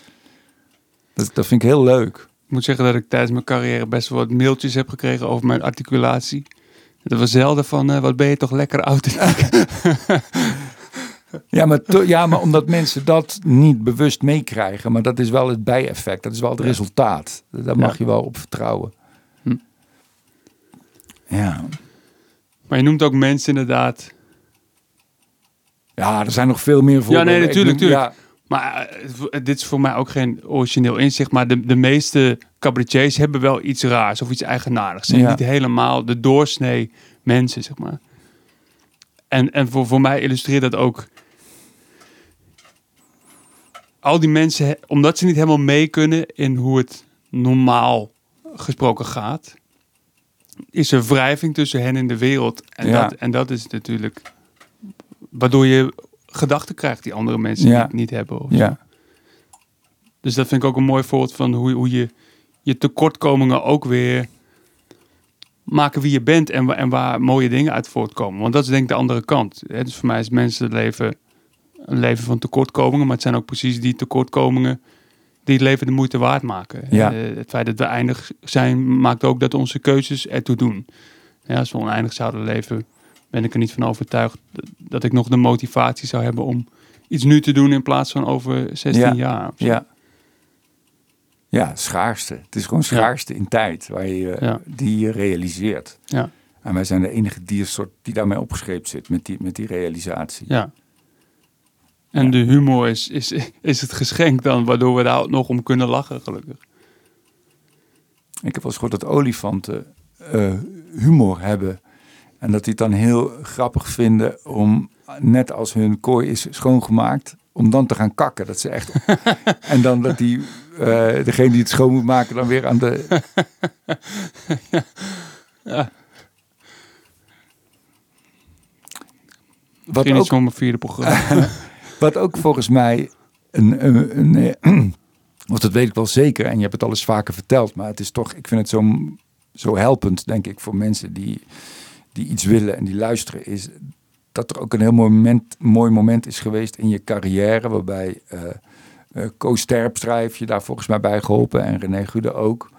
Dat, dat vind ik heel leuk. Ik moet zeggen dat ik tijdens mijn carrière best wel wat mailtjes heb gekregen over mijn articulatie. Dat was zelden van, eh, wat ben je toch lekker authentiek. [laughs] Ja maar, ja, maar omdat mensen dat niet bewust meekrijgen. Maar dat is wel het bijeffect. Dat is wel het resultaat. Daar mag Ja. je wel op vertrouwen. Hm. Ja. maar je noemt ook mensen inderdaad. ja, er zijn nog veel meer voor. Ja, nee, natuurlijk, Ja, Maar eh, dit is voor mij ook geen origineel inzicht. Maar de, de meeste cabaretiers hebben wel iets raars of iets eigenaardigs. Ze zijn Ja. niet helemaal de doorsnee mensen, zeg maar. En, en voor, voor mij illustreert dat ook... Al die mensen, omdat ze niet helemaal mee kunnen in hoe het normaal gesproken gaat... is er wrijving tussen hen en de wereld. En, Ja. dat, en dat is natuurlijk... Waardoor je gedachten krijgt die andere mensen Ja. niet, niet hebben. of zo. ja. Dus dat vind ik ook een mooi voorbeeld van hoe, hoe je je tekortkomingen ook weer maken wie je bent en, en waar mooie dingen uit voortkomen. Want dat is denk ik de andere kant. Hè? Dus voor mij is mensenleven een leven van tekortkomingen, maar het zijn ook precies die tekortkomingen die het leven de moeite waard maken. Ja. Eh, het feit dat we eindig zijn maakt ook dat onze keuzes ertoe doen. Ja, als we oneindig zouden leven, ben ik er niet van overtuigd dat- ik nog de motivatie zou hebben om iets nu te doen in plaats van over 16 Ja. jaar. Ja. Ja, schaarste. Het is gewoon schaarste in tijd waar je, Ja. die je realiseert. Ja. En wij zijn de enige diersoort die daarmee opgeschreven zit met die, met die realisatie. Ja. En de humor is, is, is het geschenk dan, waardoor we daar nog om kunnen lachen, gelukkig. Ik heb wel eens gehoord dat olifanten eh, humor hebben. En dat die het dan heel grappig vinden om, net als hun kooi is schoongemaakt, om dan te gaan kakken. Dat ze echt. [laughs] en dan dat die, eh, degene die het schoon moet maken, dan weer aan de. [laughs] Ja. wat, Misschien iets ook, vierde programma. [laughs] wat ook volgens mij een, een, een, [clears throat] want dat weet ik wel zeker en je hebt het al eens vaker verteld, maar het is toch, ik vind het zo, zo helpend, denk ik, voor mensen die, die iets willen en die luisteren, is dat er ook een heel mooi moment, mooi moment is geweest in je carrière, waarbij eh eh, Koos Terpstra heeft je daar volgens mij bij geholpen en René Gude ook,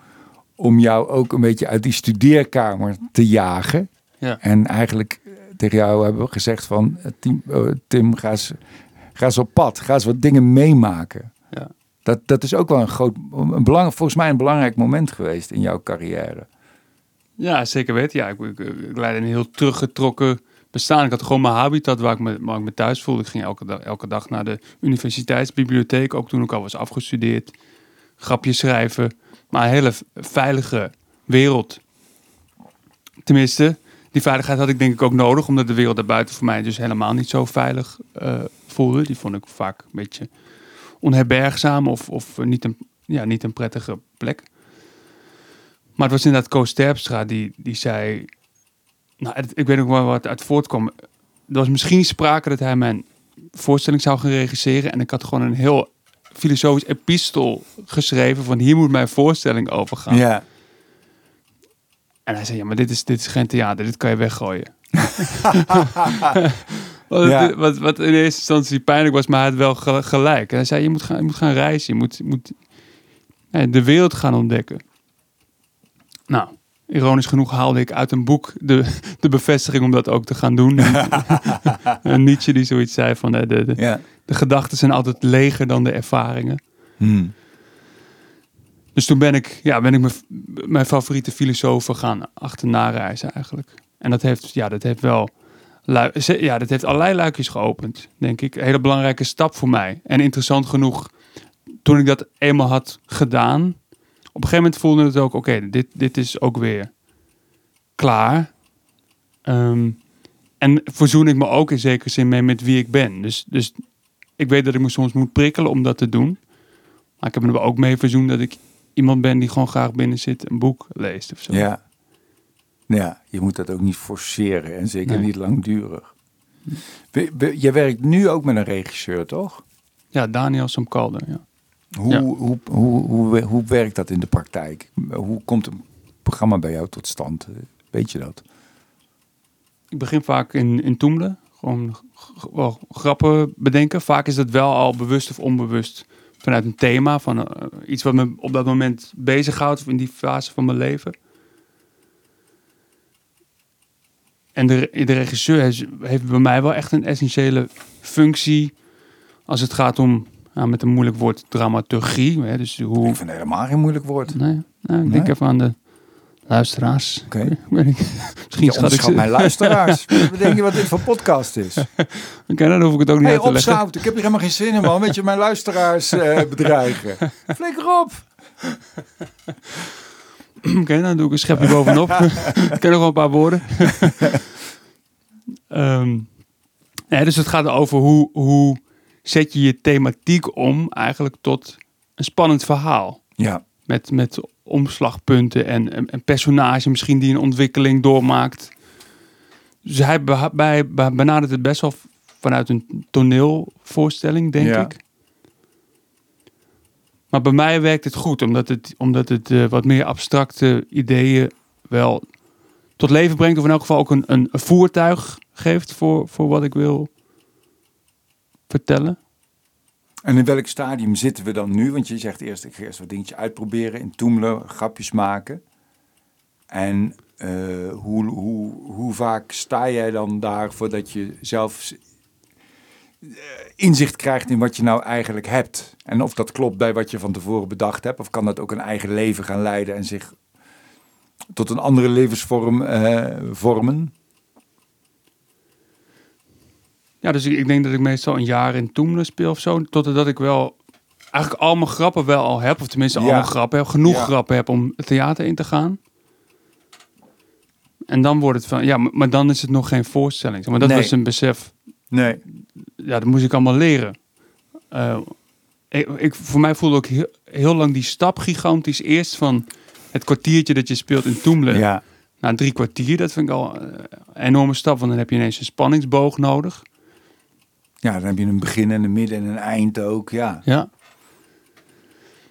om jou ook een beetje uit die studeerkamer te jagen. ja. En eigenlijk eh, tegen jou hebben we gezegd van, Tim, Tim ga, eens, ga eens op pad, ga eens wat dingen meemaken. Ja. Dat, dat is ook wel een groot, een belang, volgens mij een belangrijk moment geweest in jouw carrière. Ja, zeker weten. Ja, ik, ik, ik leidde een heel teruggetrokken bestaan. Ik had gewoon mijn habitat waar ik me, waar ik me thuis voelde. Ik ging elke dag, elke dag naar de universiteitsbibliotheek, ook toen ik al was afgestudeerd. Grapjes schrijven, maar een hele veilige wereld. Tenminste, die veiligheid had ik denk ik ook nodig, omdat de wereld daarbuiten voor mij dus helemaal niet zo veilig eh, voelde. Die vond ik vaak een beetje onherbergzaam of, of niet, een, ja, niet een prettige plek. Maar het was inderdaad Koos Terpstra die, die zei... Nou, het- ik weet ook wel wat uit voortkwam. Er was misschien sprake dat hij mijn voorstelling zou gaan regisseren. En ik had gewoon een heel filosofisch epistel geschreven van hier moet mijn voorstelling over gaan. Ja. En hij zei, ja, maar dit is, dit is geen theater, dit kan je weggooien. [laughs] wat, Ja. wat, wat in eerste instantie pijnlijk was, maar hij had wel ge- gelijk. En hij zei, je moet gaan, je moet gaan reizen, je moet, je moet ja, de wereld gaan ontdekken. Nou, ironisch genoeg haalde ik uit een boek de, de bevestiging om dat ook te gaan doen. [laughs] en Nietzsche die zoiets zei van, de, de, de, Ja. de gedachten zijn altijd leger dan de ervaringen. Hmm. Dus toen ben ik, ja, ben ik mijn, mijn favoriete filosofen gaan achterna reizen eigenlijk. En dat heeft, ja, dat heeft wel, ja, dat heeft allerlei luikjes geopend, denk ik. Een hele belangrijke stap voor mij. En interessant genoeg, toen ik dat eenmaal had gedaan, op een gegeven moment voelde het ook, oké, dit, dit is ook weer klaar. Ehm, en verzoen ik me ook in zekere zin mee met wie ik ben. Dus, dus ik weet dat ik me soms moet prikkelen om dat te doen. Maar ik heb me er ook mee verzoend dat ik iemand ben die gewoon graag binnen zit, een boek leest of zo. Ja. Ja, je moet dat ook niet forceren en zeker Nee. niet langdurig. Je werkt nu ook met een regisseur, toch? Ja, Daniel Somkalder, ja. Hoe, Ja. hoe, hoe, hoe, hoe werkt dat in de praktijk? Hoe komt een programma bij jou tot stand? Weet je dat? Ik begin vaak in, in Toemelen. Gewoon wel grappen bedenken. Vaak is dat wel al bewust of onbewust vanuit een thema. Van eh, iets wat me op dat moment bezighoudt of in die fase van mijn leven. En de, de regisseur heeft, heeft bij mij wel echt een essentiële functie als het gaat om, nou, met een moeilijk woord, dramaturgie. Hè, dus hoe, Ik vind het helemaal geen moeilijk woord. Nee, nou, ik denk even aan de luisteraars. Oké. [laughs] Misschien schat ik ze. mijn luisteraars. [laughs] Wat denk je wat dit voor podcast is? [laughs] Oké, dan hoef ik het ook niet Hey, uit te leggen. opzout. Ik heb hier helemaal geen zin in, man. Weet je, mijn luisteraars eh, bedreigen. Flikker op. [clears throat] Oké, dan doe ik een schepje bovenop. ik ken nog wel een paar woorden. Ehm, ja, dus het gaat over hoe, hoe zet je je thematiek om eigenlijk tot een spannend verhaal. Ja, Met, met omslagpunten en een, personage misschien die een ontwikkeling doormaakt. Dus hij bij, bij- benadert het best wel vanuit een toneelvoorstelling, denk Ja. ik. Maar bij mij werkt het goed, omdat het, omdat het eh, wat meer abstracte ideeën wel tot leven brengt. Of in elk geval ook een, een, een voertuig geeft voor, voor wat ik wil vertellen. En in welk stadium zitten we dan nu? Want je zegt eerst, ik ga eerst wat dingetjes uitproberen in Toemelen, grapjes maken. En eh, hoe, hoe, hoe vaak sta jij dan daar voordat je zelf eh, inzicht krijgt in wat je nou eigenlijk hebt? En of dat klopt bij wat je van tevoren bedacht hebt? Of kan dat ook een eigen leven gaan leiden en zich tot een andere levensvorm eh, vormen? Ja, dus ik, ik denk dat ik meestal een jaar in Toemelen speel of zo. Totdat ik wel eigenlijk al mijn grappen wel al heb. Of tenminste al Ja. mijn grappen heb. Genoeg Ja. grappen heb om het theater in te gaan. En dan wordt het van... Ja, maar, maar dan is het nog geen voorstelling. Maar dat Nee. was een besef. Nee. Ja, dat moest ik allemaal leren. Eh, ik, ik, voor mij voelde ook heel, heel lang die stap gigantisch. Eerst van het kwartiertje dat je speelt in Toemelen. Ja. Na drie kwartier, dat vind ik al eh, een enorme stap. Want dan heb je ineens een spanningsboog nodig. Ja, dan heb je een begin en een midden en een eind ook. Ja, Ja.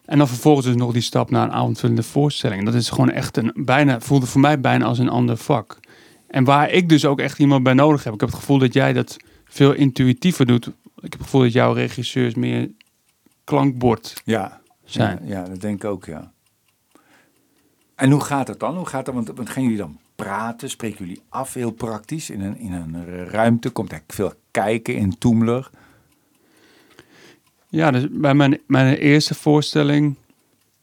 En dan vervolgens dus nog die stap naar een avondvullende voorstelling. Dat is gewoon echt een bijna, voelde voor mij bijna als een ander vak. En waar ik dus ook echt iemand bij nodig heb. Ik heb het gevoel dat jij dat veel intuïtiever doet. Ik heb het gevoel dat jouw regisseurs meer klankbord ja. zijn. Ja, ja, dat denk ik ook, ja. En hoe gaat het dan? Hoe gaat het? Want, want gaan jullie dan praten? Spreken jullie af heel praktisch in een, in een ruimte? Komt er veel kijken in Toemler? Ja, dus bij mijn, mijn eerste voorstelling,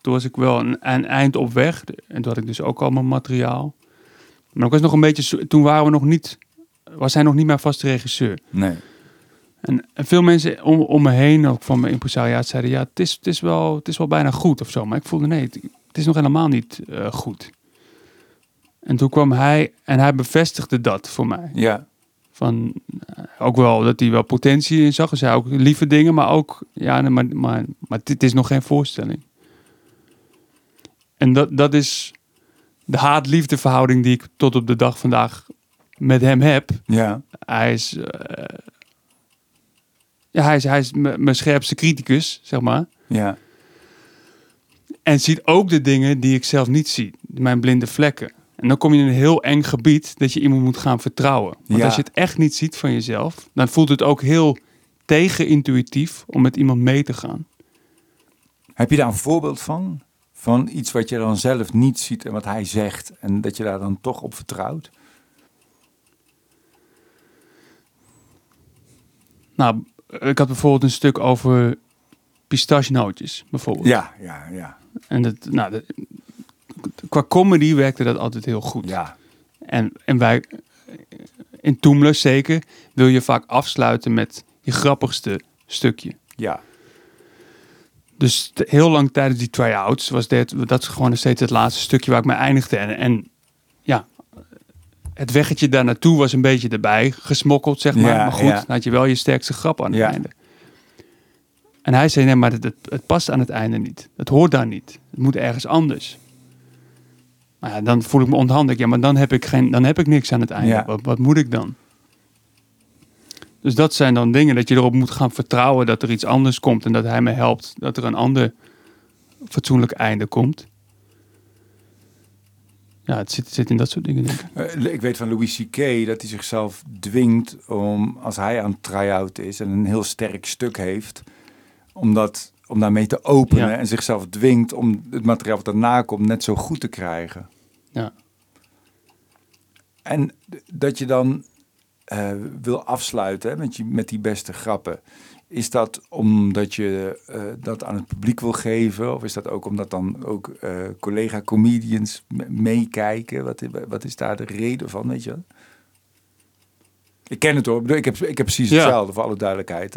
toen was ik wel een, een eind op weg. En toen had ik dus ook al mijn materiaal. Maar ik was nog een beetje, toen waren we nog niet, was hij nog niet mijn vaste regisseur. Nee. En, en veel mensen om, om me heen, ook van mijn impresariaat, zeiden ja, het is, het, is wel, het is wel bijna goed of zo. Maar ik voelde nee, het, het is nog helemaal niet eh, goed. En toen kwam hij en hij bevestigde dat voor mij. Ja, Van, eh, ook wel dat hij wel potentie in zag. Hij zei ook lieve dingen, maar ook, ja, maar, maar, maar dit is nog geen voorstelling. En dat, dat is de haat-liefde verhouding die ik tot op de dag vandaag met hem heb. ja, Hij is, eh, ja, hij is, hij is mijn scherpste criticus, zeg maar. ja, En ziet ook de dingen die ik zelf niet zie. Mijn blinde vlekken. En dan kom je in een heel eng gebied dat je iemand moet gaan vertrouwen. Want Ja. als je het echt niet ziet van jezelf, dan voelt het ook heel tegenintuïtief om met iemand mee te gaan. Heb je daar een voorbeeld van? Van iets wat je dan zelf niet ziet en wat hij zegt. En dat je daar dan toch op vertrouwt? Nou, ik had bijvoorbeeld een stuk over pistachenootjes, bijvoorbeeld. Ja, ja, ja. En dat, nou, dat, qua comedy werkte dat altijd heel goed. Ja, En, en wij, in Toemler zeker, wil je vaak afsluiten met je grappigste stukje. ja, Dus te- heel lang tijdens die try-outs was dit, dat gewoon nog steeds het laatste stukje waar ik mee eindigde. En, en ja, het weggetje daar naartoe was een beetje erbij gesmokkeld, zeg maar. Ja, maar goed, ja. dan had je wel je sterkste grap aan het Ja. einde. En hij zei, nee, maar het, het, het past aan het einde niet. Het hoort daar niet. Het moet ergens anders. Maar ja, dan voel ik me onthandig. Ja, maar dan heb ik, geen, dan heb ik niks aan het einde. Ja. Wat, wat moet ik dan? Dus dat zijn dan dingen dat je erop moet gaan vertrouwen dat er iets anders komt en dat hij me helpt dat er een ander fatsoenlijk einde komt. Ja, het zit, zit in dat soort dingen, denk ik. Eh, ik weet van Louis C.K. dat hij zichzelf dwingt om, als hij aan try-out is en een heel sterk stuk heeft, om, dat, om daarmee te openen Ja. en zichzelf dwingt om het materiaal wat daarna komt net zo goed te krijgen. Ja. En dat je dan eh, wil afsluiten hè, met, je, met die beste grappen. Is dat omdat je eh, dat aan het publiek wil geven? Of is dat ook omdat dan ook eh, collega-comedians me- meekijken? Wat, wat is daar de reden van, weet je? Ik ken het hoor. Ik, heb, ik heb precies Ja. hetzelfde, voor alle duidelijkheid.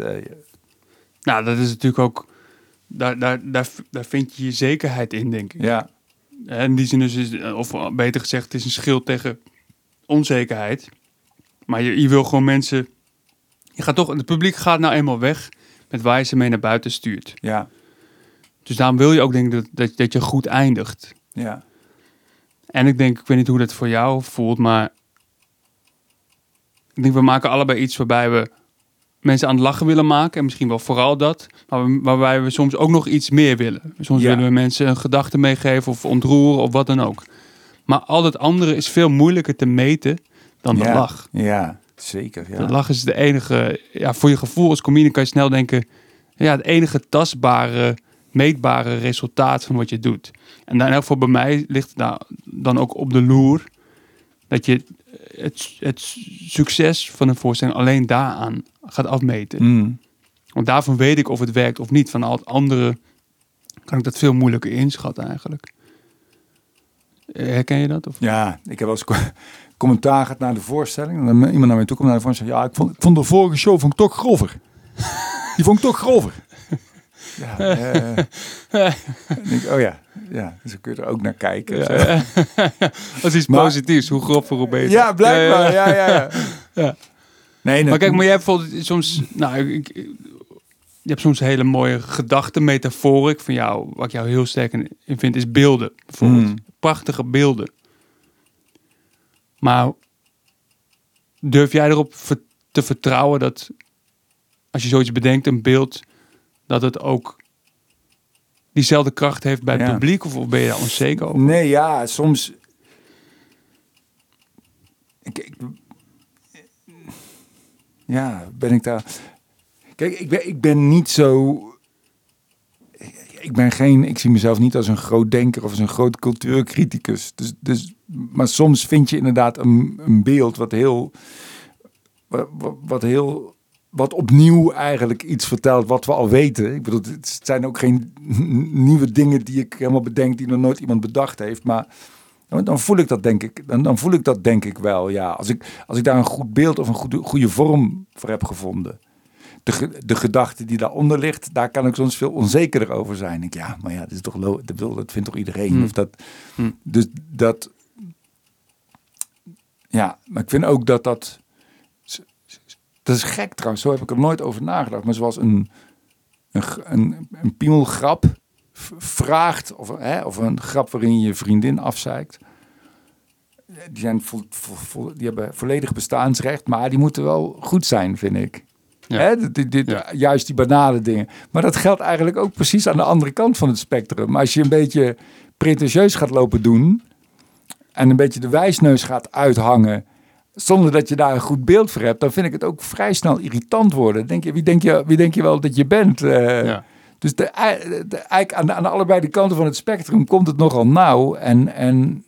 Nou, dat is natuurlijk ook... Daar, daar, daar, daar vind je je zekerheid in, denk ik. ja, En in die zin dus is, of beter gezegd, het is een schild tegen onzekerheid. Maar je, je wil gewoon mensen... Je gaat toch, het publiek gaat nou eenmaal weg met waar je ze mee naar buiten stuurt. ja, Dus daarom wil je ook denk ik dat, dat, dat je goed eindigt. ja. En ik denk, ik weet niet hoe dat voor jou voelt, maar ik denk we maken allebei iets waarbij we mensen aan het lachen willen maken. En misschien wel vooral dat. Maar we- waarbij we soms ook nog iets meer willen. Soms Ja. willen we mensen een gedachte meegeven of ontroeren of wat dan ook. Maar al het andere is veel moeilijker te meten dan de ja. lach. Ja, zeker. Ja. De lach is de enige, ja, voor je gevoel als comedian kan je snel denken, ja, het enige tastbare, meetbare resultaat van wat je doet. En dan in elk geval bij mij ligt nou dan ook op de loer dat je het, het succes van een voorstelling alleen daaraan gaat afmeten. Mm. Want daarvan weet ik of het werkt of niet. Van al het andere kan ik dat veel moeilijker inschatten eigenlijk. Eh, Herken je dat? Of? Ja, ik heb wel eens co- [laughs] commentaar gehad naar de voorstelling. En iemand naar mij toe komt naar de voorstelling. Ja, ik vond, ik vond de vorige show vond ik toch grover. [laughs] Die vond ik toch grover. Ja, eh, denk, [laughs] oh ja, ja, dus dan kun je er ook naar kijken. Ja. [laughs] Dat is iets Maar- positiefs. Hoe grover, hoe beter. Ja, blijkbaar. Ja, Ja, ja. [laughs] ja. Nee, Maar kijk, maar jij hebt bijvoorbeeld soms... Nou, ik, je hebt soms hele mooie gedachten, metaforen. Van jou, wat ik jou heel sterk in in vind, is beelden. Bijvoorbeeld. Mm. Prachtige beelden. Maar durf jij erop te vertrouwen dat als je zoiets bedenkt, een beeld, dat het ook diezelfde kracht heeft bij het Ja. publiek? Of ben je daar onzeker over? Nee, ja, soms. Ik, ik- ja, ben ik daar. Kijk, ik ben, ik ben niet zo. Ik ben geen. Ik zie mezelf niet als een groot denker of als een groot cultuurcriticus. Dus, dus, maar soms vind je inderdaad een, een beeld wat heel. Wat, wat, wat heel. Wat opnieuw eigenlijk iets vertelt wat we al weten. Ik bedoel, het zijn ook geen nieuwe dingen die ik helemaal bedenk die nog nooit iemand bedacht heeft. Maar dan- voel ik dat denk ik. Dan, dan voel ik dat denk ik wel. Ja, als ik, als ik daar een goed beeld of een goede, goede vorm voor heb gevonden. De, de gedachte die daaronder ligt, daar kan ik soms veel onzekerder over zijn. Ik, ja, maar ja, dat is toch dat vindt toch iedereen. Hmm. Of dat, Hmm. Dus dat. Ja, maar ik vind ook dat dat. Dat is gek trouwens, zo heb ik er nooit over nagedacht. Maar zoals een, een, een, een piemelgrap vraagt, of, hè, of een grap waarin je je vriendin afzeikt. Die, zijn vo, vo- vo- die hebben volledig bestaansrecht, maar die moeten wel goed zijn, vind ik. Ja. Hè, dit, dit, dit- Ja. Juist die banale dingen. Maar dat geldt eigenlijk ook precies aan de andere kant van het spectrum. Maar als je een beetje pretentieus gaat lopen doen en een beetje de wijsneus gaat uithangen zonder dat je daar een goed beeld voor hebt, dan vind ik het ook vrij snel irritant worden. Denk je, wie, denk je, wie denk je wel dat je bent? Eh, Ja. Dus de, ei- de, eigenlijk aan, aan allebei de kanten van het spectrum komt het nogal nauw. En, en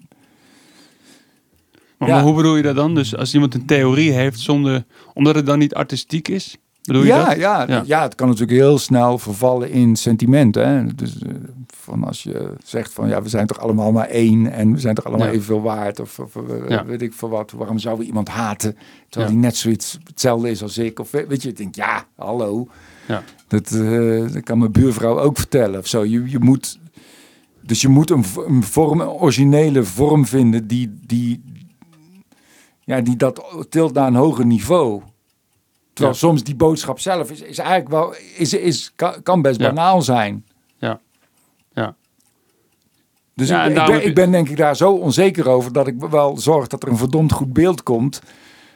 Maar, Ja. maar hoe bedoel je dat dan? Dus als iemand een theorie heeft zonder, omdat het dan niet artistiek is? Bedoel je ja, dat? ja, Ja. ja. het kan natuurlijk heel snel vervallen in sentiment. Hè? Dus eh, van als je zegt van ja, we zijn toch allemaal maar één en we zijn toch allemaal Ja. evenveel waard. Of, of eh, Ja. weet ik veel wat. Waarom zouden we iemand haten terwijl hij net zoiets hetzelfde is als ik? Of weet weet je, ik denk ja, hallo. Ja. Dat, eh, dat kan mijn buurvrouw ook vertellen of zo. Je, je moet, dus je moet een, een vorm, een originele vorm vinden die, die, ja, die dat tilt naar een hoger niveau. Terwijl Ja. soms die boodschap zelf is, is eigenlijk wel, is, is, kan, kan best Ja. banaal zijn. Dus Ja, ik, ik, ben, ik denk ik daar zo onzeker over dat ik wel zorg dat er een verdomd goed beeld komt.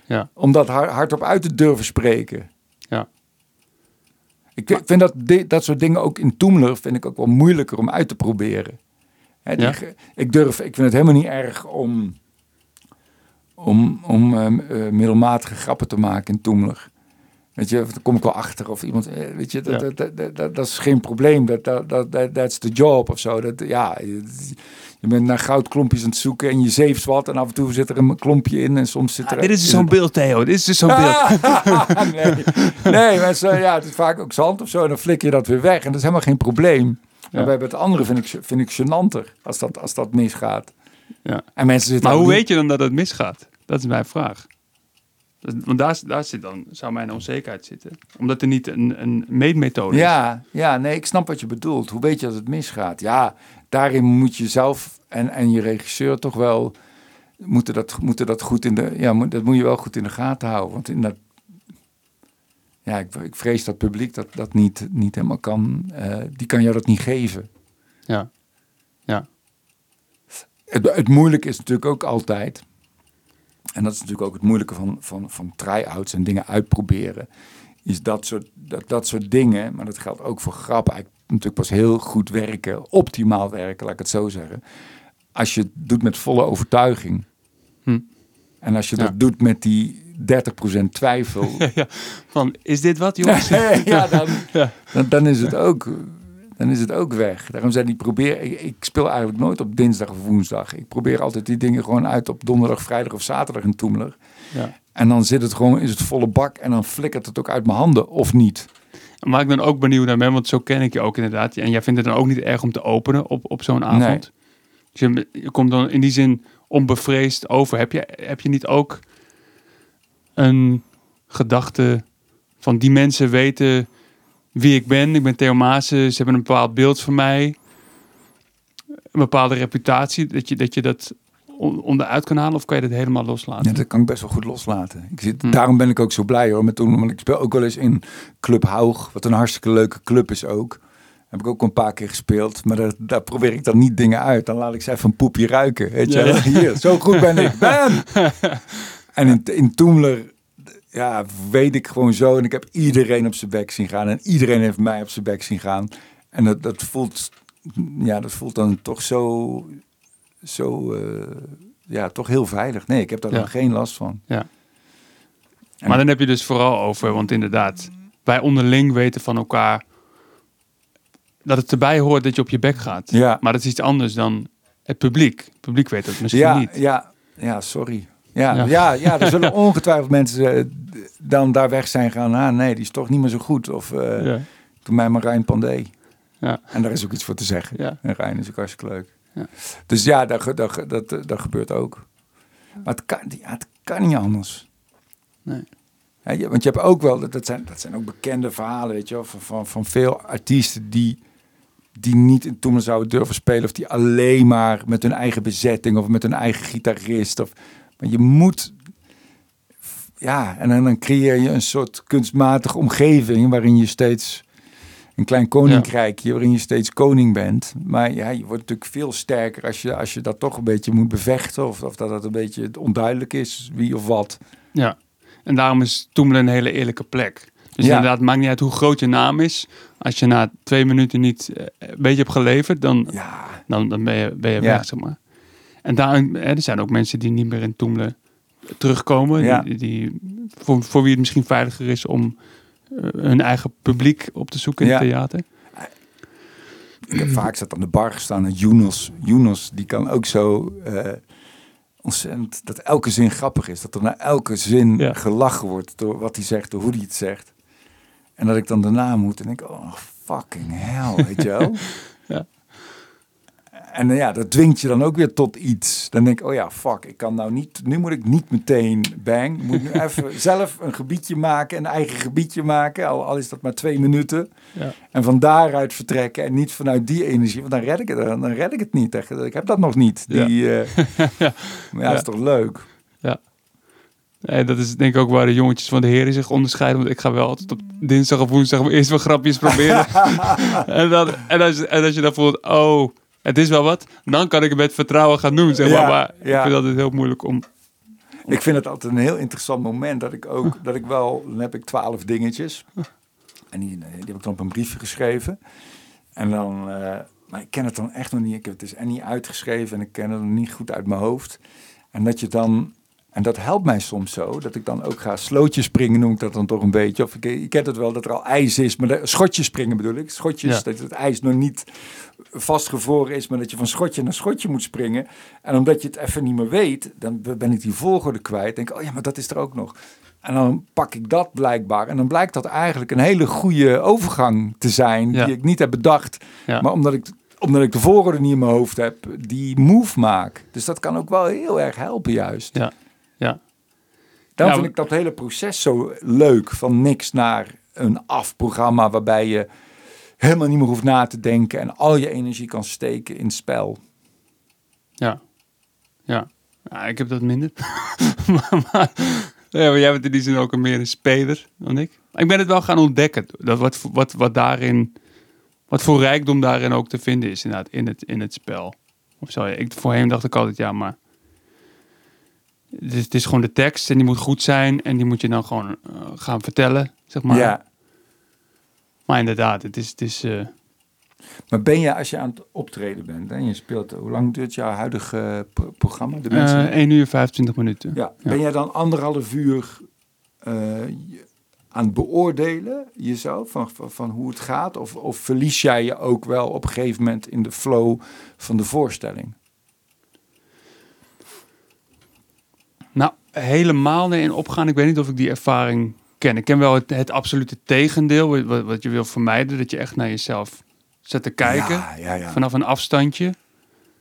Ja. Om dat hard, hardop uit te durven spreken. Ja. Ik vind dat, dat soort dingen ook in Toemler vind ik ook wel moeilijker om uit te proberen. Hè, die Ja. ge- Ik durf, ik vind het helemaal niet erg om, om, om ehm, eh, middelmatige grappen te maken in Toemler. Weet je, daar kom ik wel achter of iemand, eh, weet je, dat, Ja. dat, dat, dat, is geen probleem. Dat, dat, dat, dat, that's the job of zo. Dat, ja, je, bent naar goudklompjes aan het zoeken en je zeeft wat en af en toe zit er een klompje in en soms zit er... Ah, dit is dus zo'n beeld, Theo. Dit is dus zo'n beeld. [laughs] nee, nee maar zo, ja, het is vaak ook zand of zo en dan flik je dat weer weg en dat is helemaal geen probleem. Maar Ja. bij het andere vind ik, vind ik gênanter als dat, als dat misgaat. Ja. En mensen zitten Maar hoe niet- weet je dan dat het misgaat? Dat is mijn vraag. Want daar, daar zit dan, zou mijn onzekerheid zitten. Omdat er niet een, een meetmethode is. Ja, ja, nee, ik snap wat je bedoelt. Hoe weet je dat het misgaat? Ja, daarin moet je zelf en, en je regisseur toch wel moeten dat, moeten dat goed in de, ja, moet, dat moet je wel goed in de gaten houden. Want in dat, ja, ik, ik vrees dat publiek dat, dat niet, niet helemaal kan, eh, die kan jou dat niet geven. Ja. Ja. Het, het moeilijke is natuurlijk ook altijd, en dat is natuurlijk ook het moeilijke van, van, van try-outs en dingen uitproberen, is dat soort, dat, dat soort dingen, maar dat geldt ook voor grappen, eigenlijk natuurlijk pas heel goed werken, optimaal werken, laat ik het zo zeggen, als je het doet met volle overtuiging. Hm. En als je Ja. dat doet met die 30% twijfel, [laughs] ja. Van, is dit wat, jongens? [laughs] ja, [laughs] dan, Ja. dan, dan is het ook, dan is het ook weg. Daarom zei die probeer, ik, ik speel eigenlijk nooit op dinsdag of woensdag. Ik probeer altijd die dingen gewoon uit op donderdag, vrijdag of zaterdag in Toemler. Ja. En dan zit het gewoon, is het volle bak en dan flikkert het ook uit mijn handen of niet. Waar ik dan ook benieuwd naar ben, want zo ken ik je ook inderdaad. En jij vindt het dan ook niet erg om te openen op, op zo'n avond. Dus je, je komt dan in die zin onbevreesd over. Heb je, heb je niet ook een gedachte van die mensen weten wie ik ben? Ik ben Theo Maassen, ze hebben een bepaald beeld van mij. Een bepaalde reputatie, dat je dat, je dat on- onderuit kan halen? Of kan je dat helemaal loslaten? Ja, dat kan ik best wel goed loslaten. Ik zit, Hm. Daarom ben ik ook zo blij hoor. Met toen, want ik speel ook wel eens in Club Haug, wat een hartstikke leuke club is ook. Heb ik ook een paar keer gespeeld. Maar daar, daar probeer ik dan niet dingen uit. Dan laat ik ze even een poepje ruiken. Weet je? Ja, wel. ja. Hier, zo goed ben ik. [laughs] Bam! en in, in Toemler, ja, weet ik gewoon zo. En ik heb iedereen op zijn bek zien gaan. En iedereen heeft mij op zijn bek zien gaan. En dat, dat voelt, ja, dat voelt dan toch zo, zo eh, ja, toch heel veilig. Nee, ik heb daar Ja. dan geen last van. Ja. En- Maar dan heb je dus vooral over, want inderdaad, wij onderling weten van elkaar dat het erbij hoort dat je op je bek gaat. Ja. Maar dat is iets anders dan het publiek. Het publiek weet dat misschien Ja, niet. ja, ja, sorry. Ja, Ja. ja. Ja, er zullen [laughs] ongetwijfeld mensen eh, dan daar weg zijn gaan. Ah, nee, die is toch niet meer zo goed. Of eh Ja. doe mij maar Rijn Pandé. Ja. En daar is ook iets voor te zeggen. Ja. En Rijn is ook hartstikke leuk. Ja. Dus ja, dat, dat, dat, eh, dat gebeurt ook. Maar het kan, ja, het kan niet anders. Nee. Ja, je- want je hebt ook wel, dat- dat zijn, dat zijn ook bekende verhalen, weet je wel, van, van, van veel artiesten die, die niet in Toemelen zouden durven spelen. Of die alleen maar met hun eigen bezetting of met hun eigen gitarist. Of, maar je moet, ja, en dan, dan creëer je een soort kunstmatige omgeving waarin je steeds een klein koninkrijkje, waarin je steeds koning bent. Maar ja, je wordt natuurlijk veel sterker als je, als je dat toch een beetje moet bevechten. Of, of dat het een beetje onduidelijk is wie of wat. Ja. En daarom is Toemelen een hele eerlijke plek. Dus Ja. inderdaad, het maakt niet uit hoe groot je naam is. Als je na twee minuten niet eh, een beetje hebt geleverd, dan, Ja, dan, dan ben je, ben je weg, zeg maar. En daar, hè, er zijn ook mensen die niet meer in Toemelen terugkomen. Ja. Die, die, voor, voor wie het misschien veiliger is om eh, hun eigen publiek op te zoeken in Ja. het theater. Ik heb vaak zat aan de bar gestaan en Jonas, Jonas die kan ook zo eh, ontzettend, dat elke zin grappig is. Dat er na elke zin Ja. gelachen wordt door wat hij zegt, door hoe hij het zegt. En dat ik dan daarna moet en denk, oh fucking hell, weet je wel. [laughs] Ja. En eh, ja, dat dwingt je dan ook weer tot iets. Dan denk ik, oh ja, fuck, ik kan nou niet, nu moet ik niet meteen bang. Ik moet nu [laughs] even zelf een gebiedje maken, een eigen gebiedje maken. Al, al is dat maar twee minuten. Ja. En van daaruit vertrekken en niet vanuit die energie. Want dan red ik het, dan red ik het niet. Echt. Ik heb dat nog niet. Ja. Die, eh, [laughs] Maar ja, dat is toch leuk. Nee, dat is denk ik ook waar de jongetjes van de heren zich onderscheiden. Want ik ga wel altijd op dinsdag of woensdag eerst wel grapjes proberen. [laughs] en, dan, en, als, en als je dan voelt, oh, het is wel wat. Dan kan ik het met vertrouwen gaan doen, zeg maar. Ja, maar ik ja. vind dat het heel moeilijk om... Ik vind het altijd een heel interessant moment dat ik ook, dat ik wel, dan heb ik twaalf dingetjes. En die, die heb ik dan op een briefje geschreven. En dan, eh, maar ik ken het dan echt nog niet. Ik heb het dus en niet uitgeschreven en ik ken het nog niet goed uit mijn hoofd. En dat je dan, en dat helpt mij soms zo, dat ik dan ook ga slootjes springen, noem ik dat dan toch een beetje. Of ik, je kent het wel dat er al ijs is, maar de, schotjes springen bedoel ik. Schotjes, Ja. dat het ijs nog niet vastgevroren is, maar dat je van schotje naar schotje moet springen. En omdat je het even niet meer weet, dan ben ik die volgorde kwijt. Denk, oh ja, maar dat is er ook nog. En dan pak ik dat blijkbaar. En dan blijkt dat eigenlijk een hele goede overgang te zijn, Ja. die ik niet heb bedacht. Ja. Maar omdat ik, omdat ik de volgorde niet in mijn hoofd heb, die move maak. Dus dat kan ook wel heel erg helpen juist. Ja, ja. Daarom Ja, vind ik dat hele proces zo leuk. Van niks naar een afprogramma waarbij je helemaal niet meer hoeft na te denken. En al je energie kan steken in het spel. Ja. Ja. Ja, ik heb dat minder. [laughs] maar, maar, ja, maar jij bent in die zin ook een meer een speler dan ik. Maar ik ben het wel gaan ontdekken. Dat wat, wat, wat daarin... Wat voor rijkdom daarin ook te vinden is inderdaad in het, in het spel. Of zo. Ik, voorheen dacht ik altijd, ja, maar... Het is, het is gewoon de tekst en die moet goed zijn. En die moet je dan gewoon eh, gaan vertellen, zeg maar. ja. Maar inderdaad, het is... Het is eh, Maar ben je, als je aan het optreden bent en je speelt, hoe lang duurt jouw huidige eh, pro- programma? De mensen eh 1 uur 25 minuten. ja. Ben jij dan anderhalf uur aan het beoordelen jezelf van, van, van hoe het gaat? Of, of verlies jij je ook wel op een gegeven moment in de flow van de voorstelling? Nou, helemaal in opgaan. Ik weet niet of ik die ervaring ken. Ik ken wel het, het absolute tegendeel, wat, wat je wil vermijden. Dat je echt naar jezelf zet te kijken. Ja, ja, ja. Vanaf een afstandje.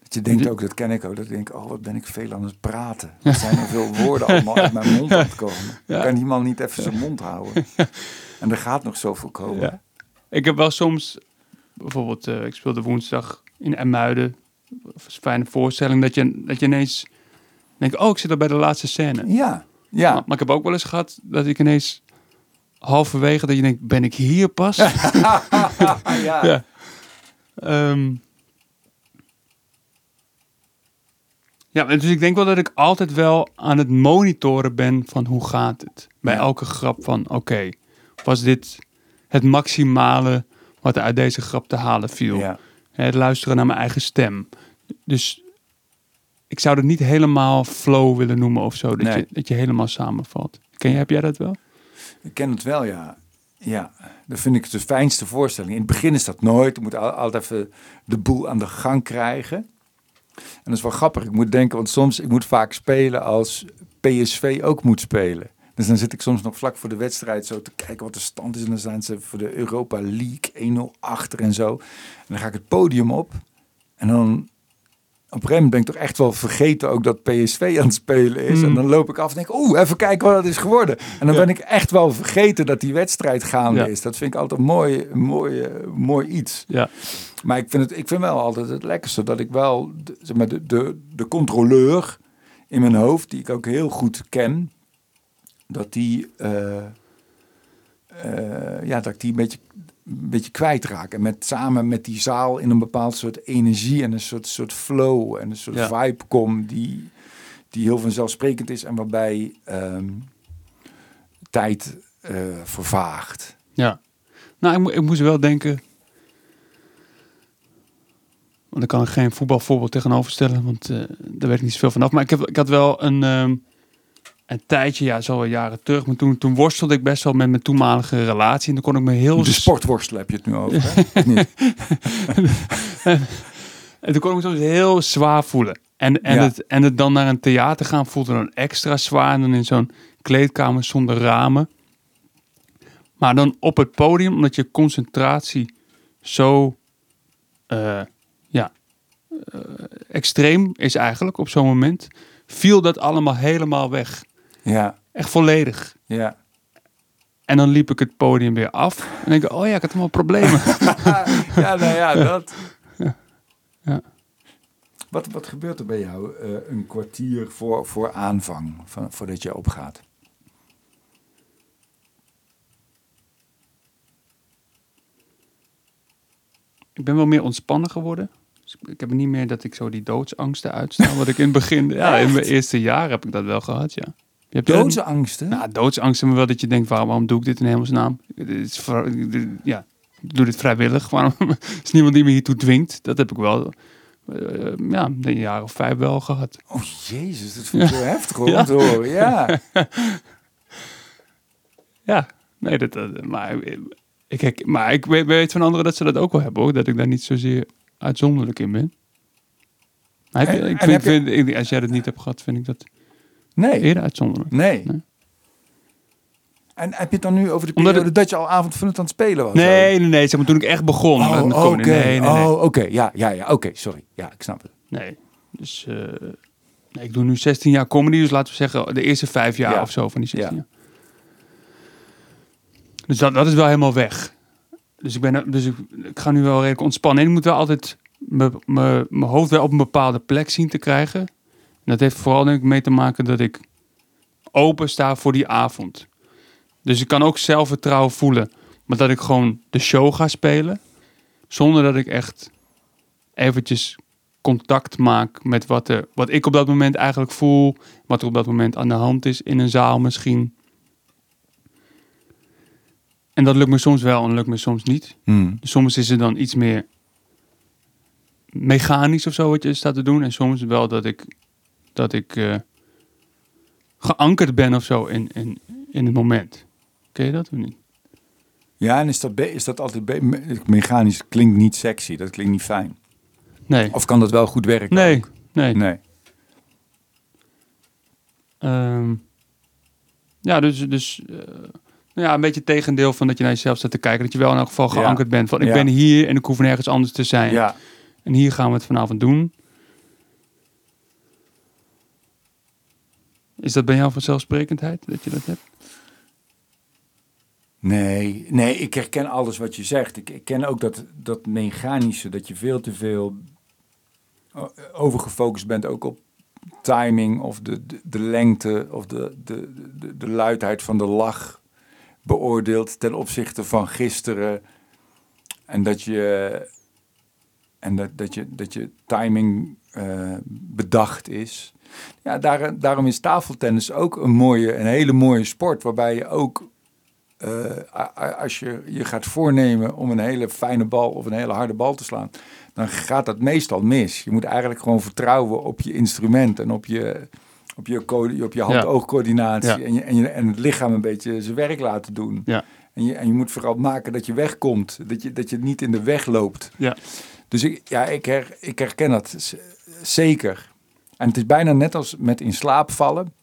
Dat je denkt De- ook, dat ken ik ook, dat ik denk, oh wat ben ik veel aan het praten. Er zijn er veel woorden allemaal uit mijn mond aan het [laughs] komen. Ja. Kan die man niet even zijn mond houden? [laughs] En er gaat nog zoveel komen. Ik heb wel soms, bijvoorbeeld, eh, ik speelde woensdag in Emuiden. Een fijne voorstelling. Dat je, dat je ineens denkt, oh, ik zit al bij de laatste scène. Ja, ja. Maar, maar ik heb ook wel eens gehad dat ik ineens halverwege dat je denkt, ben ik hier pas? [laughs] ja. Ja. Ehm, Ja, dus ik denk wel dat ik altijd wel aan het monitoren ben van hoe gaat het. Bij Ja. elke grap van, oké, was dit het maximale wat er uit deze grap te halen viel? Ja. Het luisteren naar mijn eigen stem. Dus ik zou het niet helemaal flow willen noemen of zo. Dat, Nee. je, dat je helemaal samenvalt. Ken je, heb jij dat wel? Ik ken het wel, ja. Ja, dat vind ik de fijnste voorstelling. In het begin is dat nooit. Je moet al- altijd even de boel aan de gang krijgen. En dat is wel grappig. Ik moet denken, want soms, ik moet vaak spelen als PSV ook moet spelen. Dus dan zit ik soms nog vlak voor de wedstrijd zo te kijken wat de stand is. En dan staan ze voor de Europa League 1-0 achter en zo. En dan ga ik het podium op. En dan op een gegeven moment ben ik toch echt wel vergeten ook dat PSV aan het spelen is. Mm. En dan loop ik af en denk, oeh, even kijken wat het is geworden. En dan Ja. ben ik echt wel vergeten dat die wedstrijd gaande Ja. is. Dat vind ik altijd mooi, mooi, eh, mooi iets. Ja. Maar ik vind, het, ik vind wel altijd het lekkerste dat ik wel zeg maar, de, de, de controleur in mijn hoofd, die ik ook heel goed ken, dat die, eh, eh, ja, dat ik die een beetje, een beetje kwijtraak. En met, samen met die zaal in een bepaald soort energie en een soort, soort flow en een soort Ja. vibe kom die, die heel vanzelfsprekend is en waarbij ehm, tijd eh, vervaagt. Ja. Nou, ik, mo- ik moest wel denken. Want ik kan er geen voetbalvoorbeeld tegenover stellen, want daar weet ik niet zoveel vanaf. Maar ik, heb, ik had wel een, ehm, een tijdje, ja, zo jaren terug. Maar toen, toen worstelde ik best wel met mijn toenmalige relatie. En dan kon ik me heel... De sportworstel heb je het nu over, hè? Niet? [laughs] En toen kon ik me soms heel zwaar voelen. En, en, Ja. het, en het dan naar een theater gaan voelde dan extra zwaar. En dan in zo'n kleedkamer zonder ramen. Maar dan op het podium, omdat je concentratie zo eh, ja, eh, extreem is eigenlijk op zo'n moment, viel dat allemaal helemaal weg. Ja, Echt volledig. ja. En dan liep ik het podium weer af. En denk ik, oh ja, ik had helemaal problemen. [laughs] ja, nou ja, dat. Ja. Wat, wat gebeurt er bij jou eh, een kwartier voor, voor aanvang, van, voordat je opgaat? Ik ben wel meer ontspannen geworden. Dus ik- heb niet meer dat ik zo die doodsangsten uitstel. wat ik in het begin, [laughs] ja, in mijn eerste jaar heb ik dat wel gehad, ja. Je hebt Doodsangsten? Nou, doodsangsten, maar wel dat je denkt, waarom, waarom doe ik dit in hemelsnaam? Is voor- ja, ik doe dit vrijwillig. [laughs] Waarom is niemand die me hiertoe dwingt? Dat heb ik wel, eh, ja, een jaar of vijf wel gehad. Oh jezus, dat vind ik zo heftig hoor, [laughs] Ja. Ja. [laughs] Ja, nee, dat, dat- maar, ik, ik, maar ik weet, van anderen dat ze dat ook wel hebben, hoor. Dat ik daar niet zozeer uitzonderlijk in ben. Maar heb je- En- ik vind, je- ik- als jij dat niet hebt gehad, vind ik dat Nee, eerder uitzonderlijk. nee. Nee. En heb je het dan nu over de Omdat periode dat je al avondvullend aan het spelen was? Nee, nee, nee. Zeg maar, toen ik echt begon Oh, met, oké. Nee. Oh, oké. Ja, ja, ja. Oké, sorry. Ja, ik snap het. Nee. Dus eh, ik doe nu 16 jaar comedy. Dus laten we zeggen de eerste vijf jaar Ja. of zo van die 16 Ja. jaar. Dus dat, dat is wel helemaal weg. Dus ik, ben, dus ik, ik ga nu wel redelijk ontspannen. En ik moet wel altijd mijn hoofd wel op een bepaalde plek zien te krijgen. Dat heeft vooral denk ik mee te maken dat ik open sta voor die avond. Dus ik kan ook zelfvertrouwen voelen. Maar dat ik gewoon de show ga spelen. Zonder dat ik echt eventjes contact maak met wat, er, wat ik op dat moment eigenlijk voel. Wat er op dat moment aan de hand is in een zaal misschien. En dat lukt me soms wel en lukt me soms niet. Hmm. Soms is het dan iets meer mechanisch of zo wat je staat te doen. En soms wel dat ik, dat ik eh, geankerd ben of zo in, in, in het moment. Ken je dat of niet? Ja, en is dat, is dat altijd be- mechanisch? Klinkt niet sexy, dat klinkt niet fijn. Nee. Of kan dat wel goed werken? Nee, ook? nee. Nee. Ehm, ja, dus, dus eh, nou ja, een beetje het tegendeel van dat je naar jezelf staat te kijken. Dat je wel in elk geval Ja. geankerd bent van ik Ja. ben hier en ik hoef nergens anders te zijn. Ja. En hier gaan we het vanavond doen. Is dat bij jou vanzelfsprekendheid dat je dat hebt? Nee, nee, ik herken alles wat je zegt. Ik, ik ken ook dat, dat mechanische, dat je veel te veel o- overgefocust bent ook op timing of de, de, lengte of de, de, de, de luidheid van de lach beoordeelt ten opzichte van gisteren. En dat je, en dat, dat je, dat je timing eh, bedacht is. Ja, daar, daarom is tafeltennis ook een mooie, een hele mooie sport, waarbij je ook eh, als je je gaat voornemen om een hele fijne bal of een hele harde bal te slaan, dan gaat dat meestal mis. Je moet eigenlijk gewoon vertrouwen op je instrument en op je, op je, op je hand-oogcoördinatie Ja. en, je, en, je, en het lichaam een beetje zijn werk laten doen. Ja. En, je, en je moet vooral maken dat je wegkomt, dat je, dat je niet in de weg loopt. Ja. Dus ik, ja, ik, her, ik herken dat zeker. En het is bijna net als met in slaap vallen.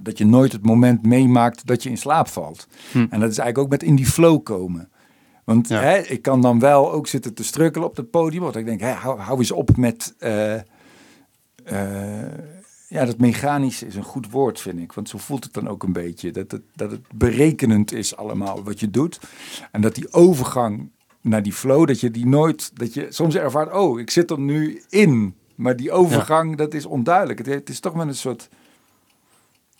Dat je nooit het moment meemaakt dat je in slaap valt. Hm. En dat is eigenlijk ook met in die flow komen. Want Ja. hè, ik kan dan wel ook zitten te strukkelen op het podium. Want ik denk, hè, hou, hou eens op met... eh, eh, ja, dat mechanisch is een goed woord, vind ik. Want zo voelt het dan ook een beetje. Dat het, dat het berekenend is allemaal wat je doet. En dat die overgang naar die flow, dat je die nooit... Dat je soms ervaart, oh, ik zit er nu in. Maar die overgang, dat is onduidelijk. Het, het is toch met een soort...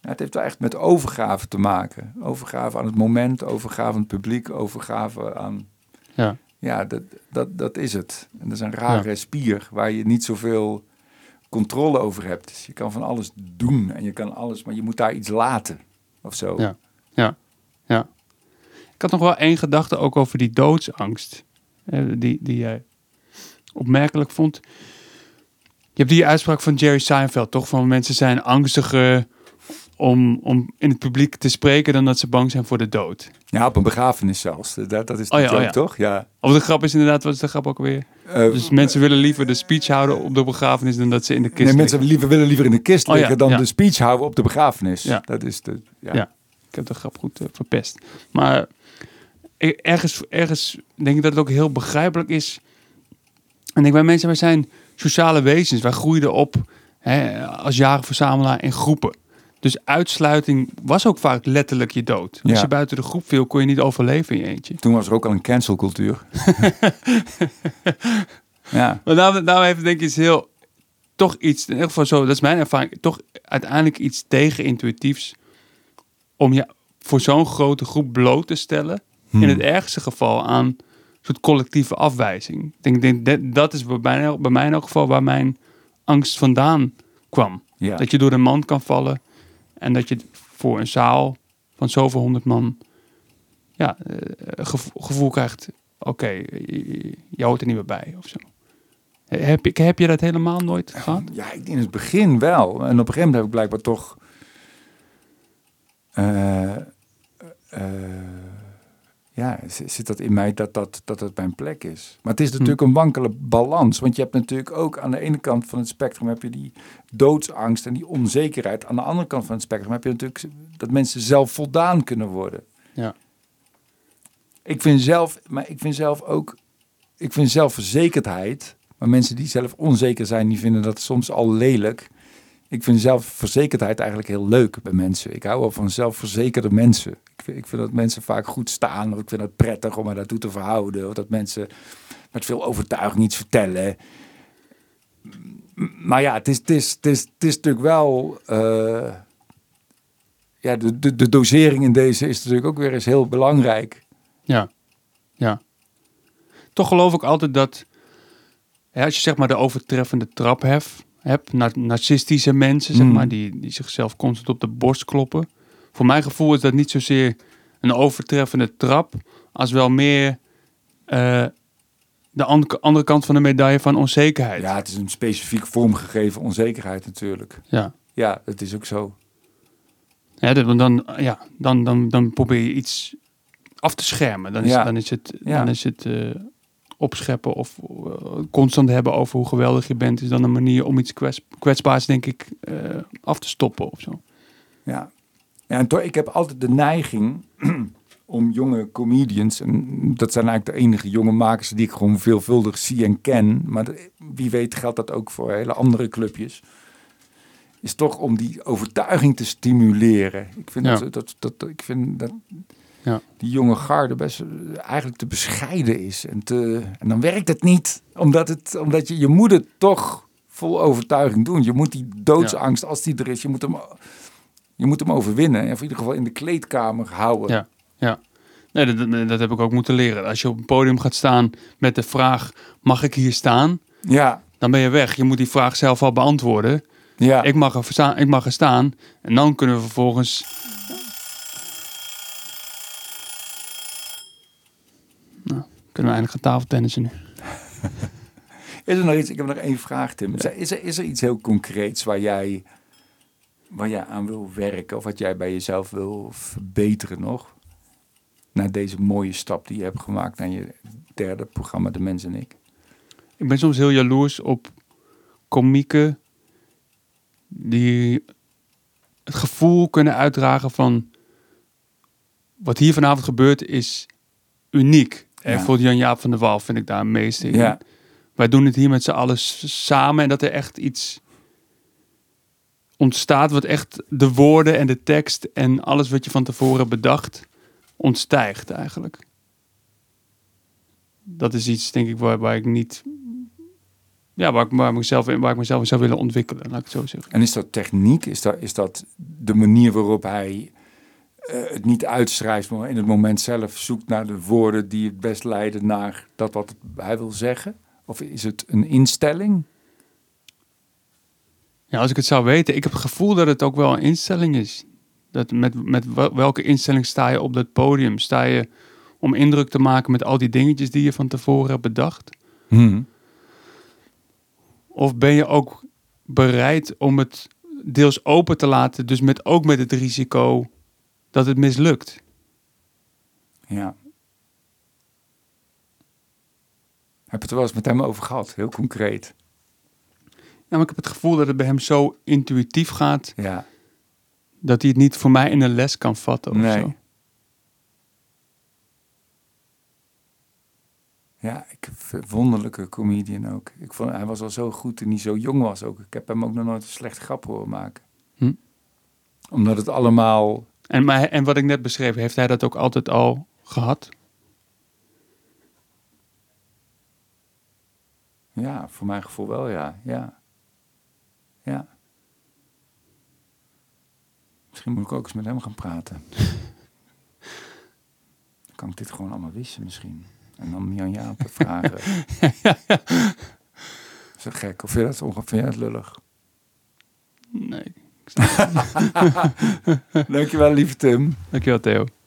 Ja, het heeft wel echt met overgave te maken. Overgave aan het moment, overgave aan het publiek, overgave aan... Ja. Ja, dat, dat, dat is het. En dat is een rare spier waar je niet zoveel controle over hebt. Dus je kan van alles doen en je kan alles, maar je moet daar iets laten of zo. Ja. Ja, ja. Ik had nog wel één gedachte ook over die doodsangst. eh, die, die jij opmerkelijk vond. Je hebt die uitspraak van Jerry Seinfeld, toch? Van mensen zijn angstiger om, om in het publiek te spreken dan dat ze bang zijn voor de dood. Ja, op een begrafenis zelfs. Dat, dat is Oh de oh joke, ja. toch? Ja. Of de grap is inderdaad, wat is de grap ook alweer? Eh, Dus mensen willen liever de speech houden op de begrafenis dan dat ze in de kist nee, mensen liever, willen liever in de kist Oh ja, liggen dan de speech houden op de begrafenis. Ja. Dat is de, ja. Ik heb de grap goed eh, verpest. Maar ik- ergens, ergens denk ik dat het ook heel begrijpelijk is. En ik wij mensen, wij zijn sociale wezens. Wij groeiden op hè, als jarenverzamelaar in groepen. Dus uitsluiting was ook vaak letterlijk je dood. Als Ja. je buiten de groep viel, kon je niet overleven in je eentje. Toen was er ook al een cancelcultuur. [laughs] ja. Maar daarom, daarom heeft denk ik iets heel... Toch iets, in ieder geval zo, dat is mijn ervaring... toch uiteindelijk iets tegenintuïtiefs... om je voor zo'n grote groep bloot te stellen... Hmm. in het ergste geval aan soort collectieve afwijzing. Ik denk, denk dat, dat is bij mij, bij mij in elk geval waar mijn angst vandaan kwam. Ja. Dat je door de mand kan vallen... en dat je voor een zaal van zoveel honderd man... ja, eh, gevo- gevoel krijgt... oké, je, je hoort er niet meer bij of zo. Heb, ik, heb je dat helemaal nooit gehad? Ja, in het begin wel. En op een gegeven moment heb ik blijkbaar toch. eh, eh, ja, zit dat in mij dat dat, dat het mijn plek is. Maar het is natuurlijk een wankele balans. Want je hebt natuurlijk ook aan de ene kant van het spectrum heb je die doodsangst en die onzekerheid. Aan de andere kant van het spectrum heb je natuurlijk dat mensen zelf voldaan kunnen worden. Ja. Ik vind zelf, maar ik vind zelf ook, ik vind zelfverzekerdheid. Maar mensen die zelf onzeker zijn, die vinden dat soms al lelijk. Ik vind zelfverzekerdheid eigenlijk heel leuk bij mensen. Ik hou wel van zelfverzekerde mensen. Ik vind, ik vind dat mensen vaak goed staan. Of ik vind het prettig om me daartoe te verhouden. Of dat mensen met veel overtuiging iets vertellen. Maar ja, het is, het is, het natuurlijk wel... eh, ja, de, de, de dosering in deze is natuurlijk ook weer eens heel belangrijk. Ja, ja. Toch geloof ik altijd dat als je zeg maar de overtreffende trap hef, nar- narcistische mensen, zeg Mm. maar, die, die zichzelf constant op de borst kloppen. Voor mijn gevoel is dat niet zozeer een overtreffende trap, als wel meer eh, de an- andere kant van de medaille van onzekerheid. Ja, het is een specifiek vormgegeven onzekerheid natuurlijk. ja. Ja, dat is ook zo. Ja, dan, ja, dan, dan, dan probeer je iets af te schermen. Dan is, Ja. dan is het, dan is het eh, opscheppen of eh, constant hebben over hoe geweldig je bent, is dan een manier om iets kwets, kwetsbaars, denk ik, eh, af te stoppen of zo. Ja, ja en toch, ik heb altijd de neiging [clears throat] om jonge comedians, en dat zijn eigenlijk de enige jonge makers die ik gewoon veelvuldig zie en ken, maar wie weet geldt dat ook voor hele andere clubjes, is toch om die overtuiging te stimuleren. Ik vind, Ja. dat, dat, dat, ik vind dat Ja. die jonge garde best eigenlijk te bescheiden is. En, te, en dan werkt het niet, omdat, het, omdat je, je moet het toch vol overtuiging doen. Je moet die doodsangst, als die er is, je moet hem, je moet hem overwinnen. Of in ieder geval in de kleedkamer houden. Ja. Ja. Nee, dat, dat, heb ik ook moeten leren. Als je op een podium gaat staan met de vraag, mag ik hier staan? Ja, dan ben je weg. Je moet die vraag zelf al beantwoorden. Ja, Ik, mag er versta- ik mag er staan. En dan kunnen we vervolgens... Nou, kunnen we eindelijk gaan tafeltennissen nu. [laughs] is er nog iets? Ik heb nog één vraag, Tim. Is er, is er, is er iets heel concreets waar jij, waar jij aan wil werken? Of wat jij bij jezelf wil verbeteren nog? Na deze mooie stap die je hebt gemaakt naar je derde programma, De Mens en Ik. Ik ben soms heel jaloers op komieken die het gevoel kunnen uitdragen van wat hier vanavond gebeurt is uniek. En Ja. bijvoorbeeld Jan-Jaap van der Wal vind ik daar een meester in. Ja. Wij doen het hier met z'n allen samen en dat er echt iets ontstaat wat echt de woorden en de tekst en alles wat je van tevoren bedacht ontstijgt eigenlijk. Dat is iets denk ik waar, waar ik niet ja, waar ik, waar, mezelf, in- waar ik mezelf in zou willen ontwikkelen, laat ik het zo zeggen. En is dat techniek? Is dat, is dat de manier waarop hij het niet uitschrijft, maar in het moment zelf zoekt naar de woorden die het best leiden naar dat wat hij wil zeggen? Of is het een instelling? Ja, als ik het zou weten, ik heb het gevoel dat het ook wel een instelling is. Dat met, met wel- welke instelling sta je op dat podium? Sta je om indruk te maken met al die dingetjes die je van tevoren hebt bedacht? Hmm. Of ben je ook bereid om het deels open te laten, dus met, ook met het risico dat het mislukt? Ja. Heb het er wel eens met hem over gehad? Heel concreet. Ja, maar ik heb het gevoel dat het bij hem zo intuïtief gaat Ja. dat hij het niet voor mij in een les kan vatten of Nee. zo. Ja, ik wonderlijke comedian ook. Ik vond, hij was al zo goed toen hij zo jong was ook. Ik heb hem ook nog nooit een slechte grap horen maken. Hm. Omdat het allemaal... En, maar, en wat ik net beschreef, heeft hij dat ook altijd al gehad? Ja, voor mijn gevoel wel, ja. Ja. Ja. Misschien moet ik ook eens met hem gaan praten. Dan [laughs] kan ik dit gewoon allemaal wissen misschien. En dan Jan Jaap vragen. [laughs] Is dat gek? Of vind je dat ongeveer lullig? Nee. [laughs] Dankjewel, lieve Tim. Dankjewel, Theo.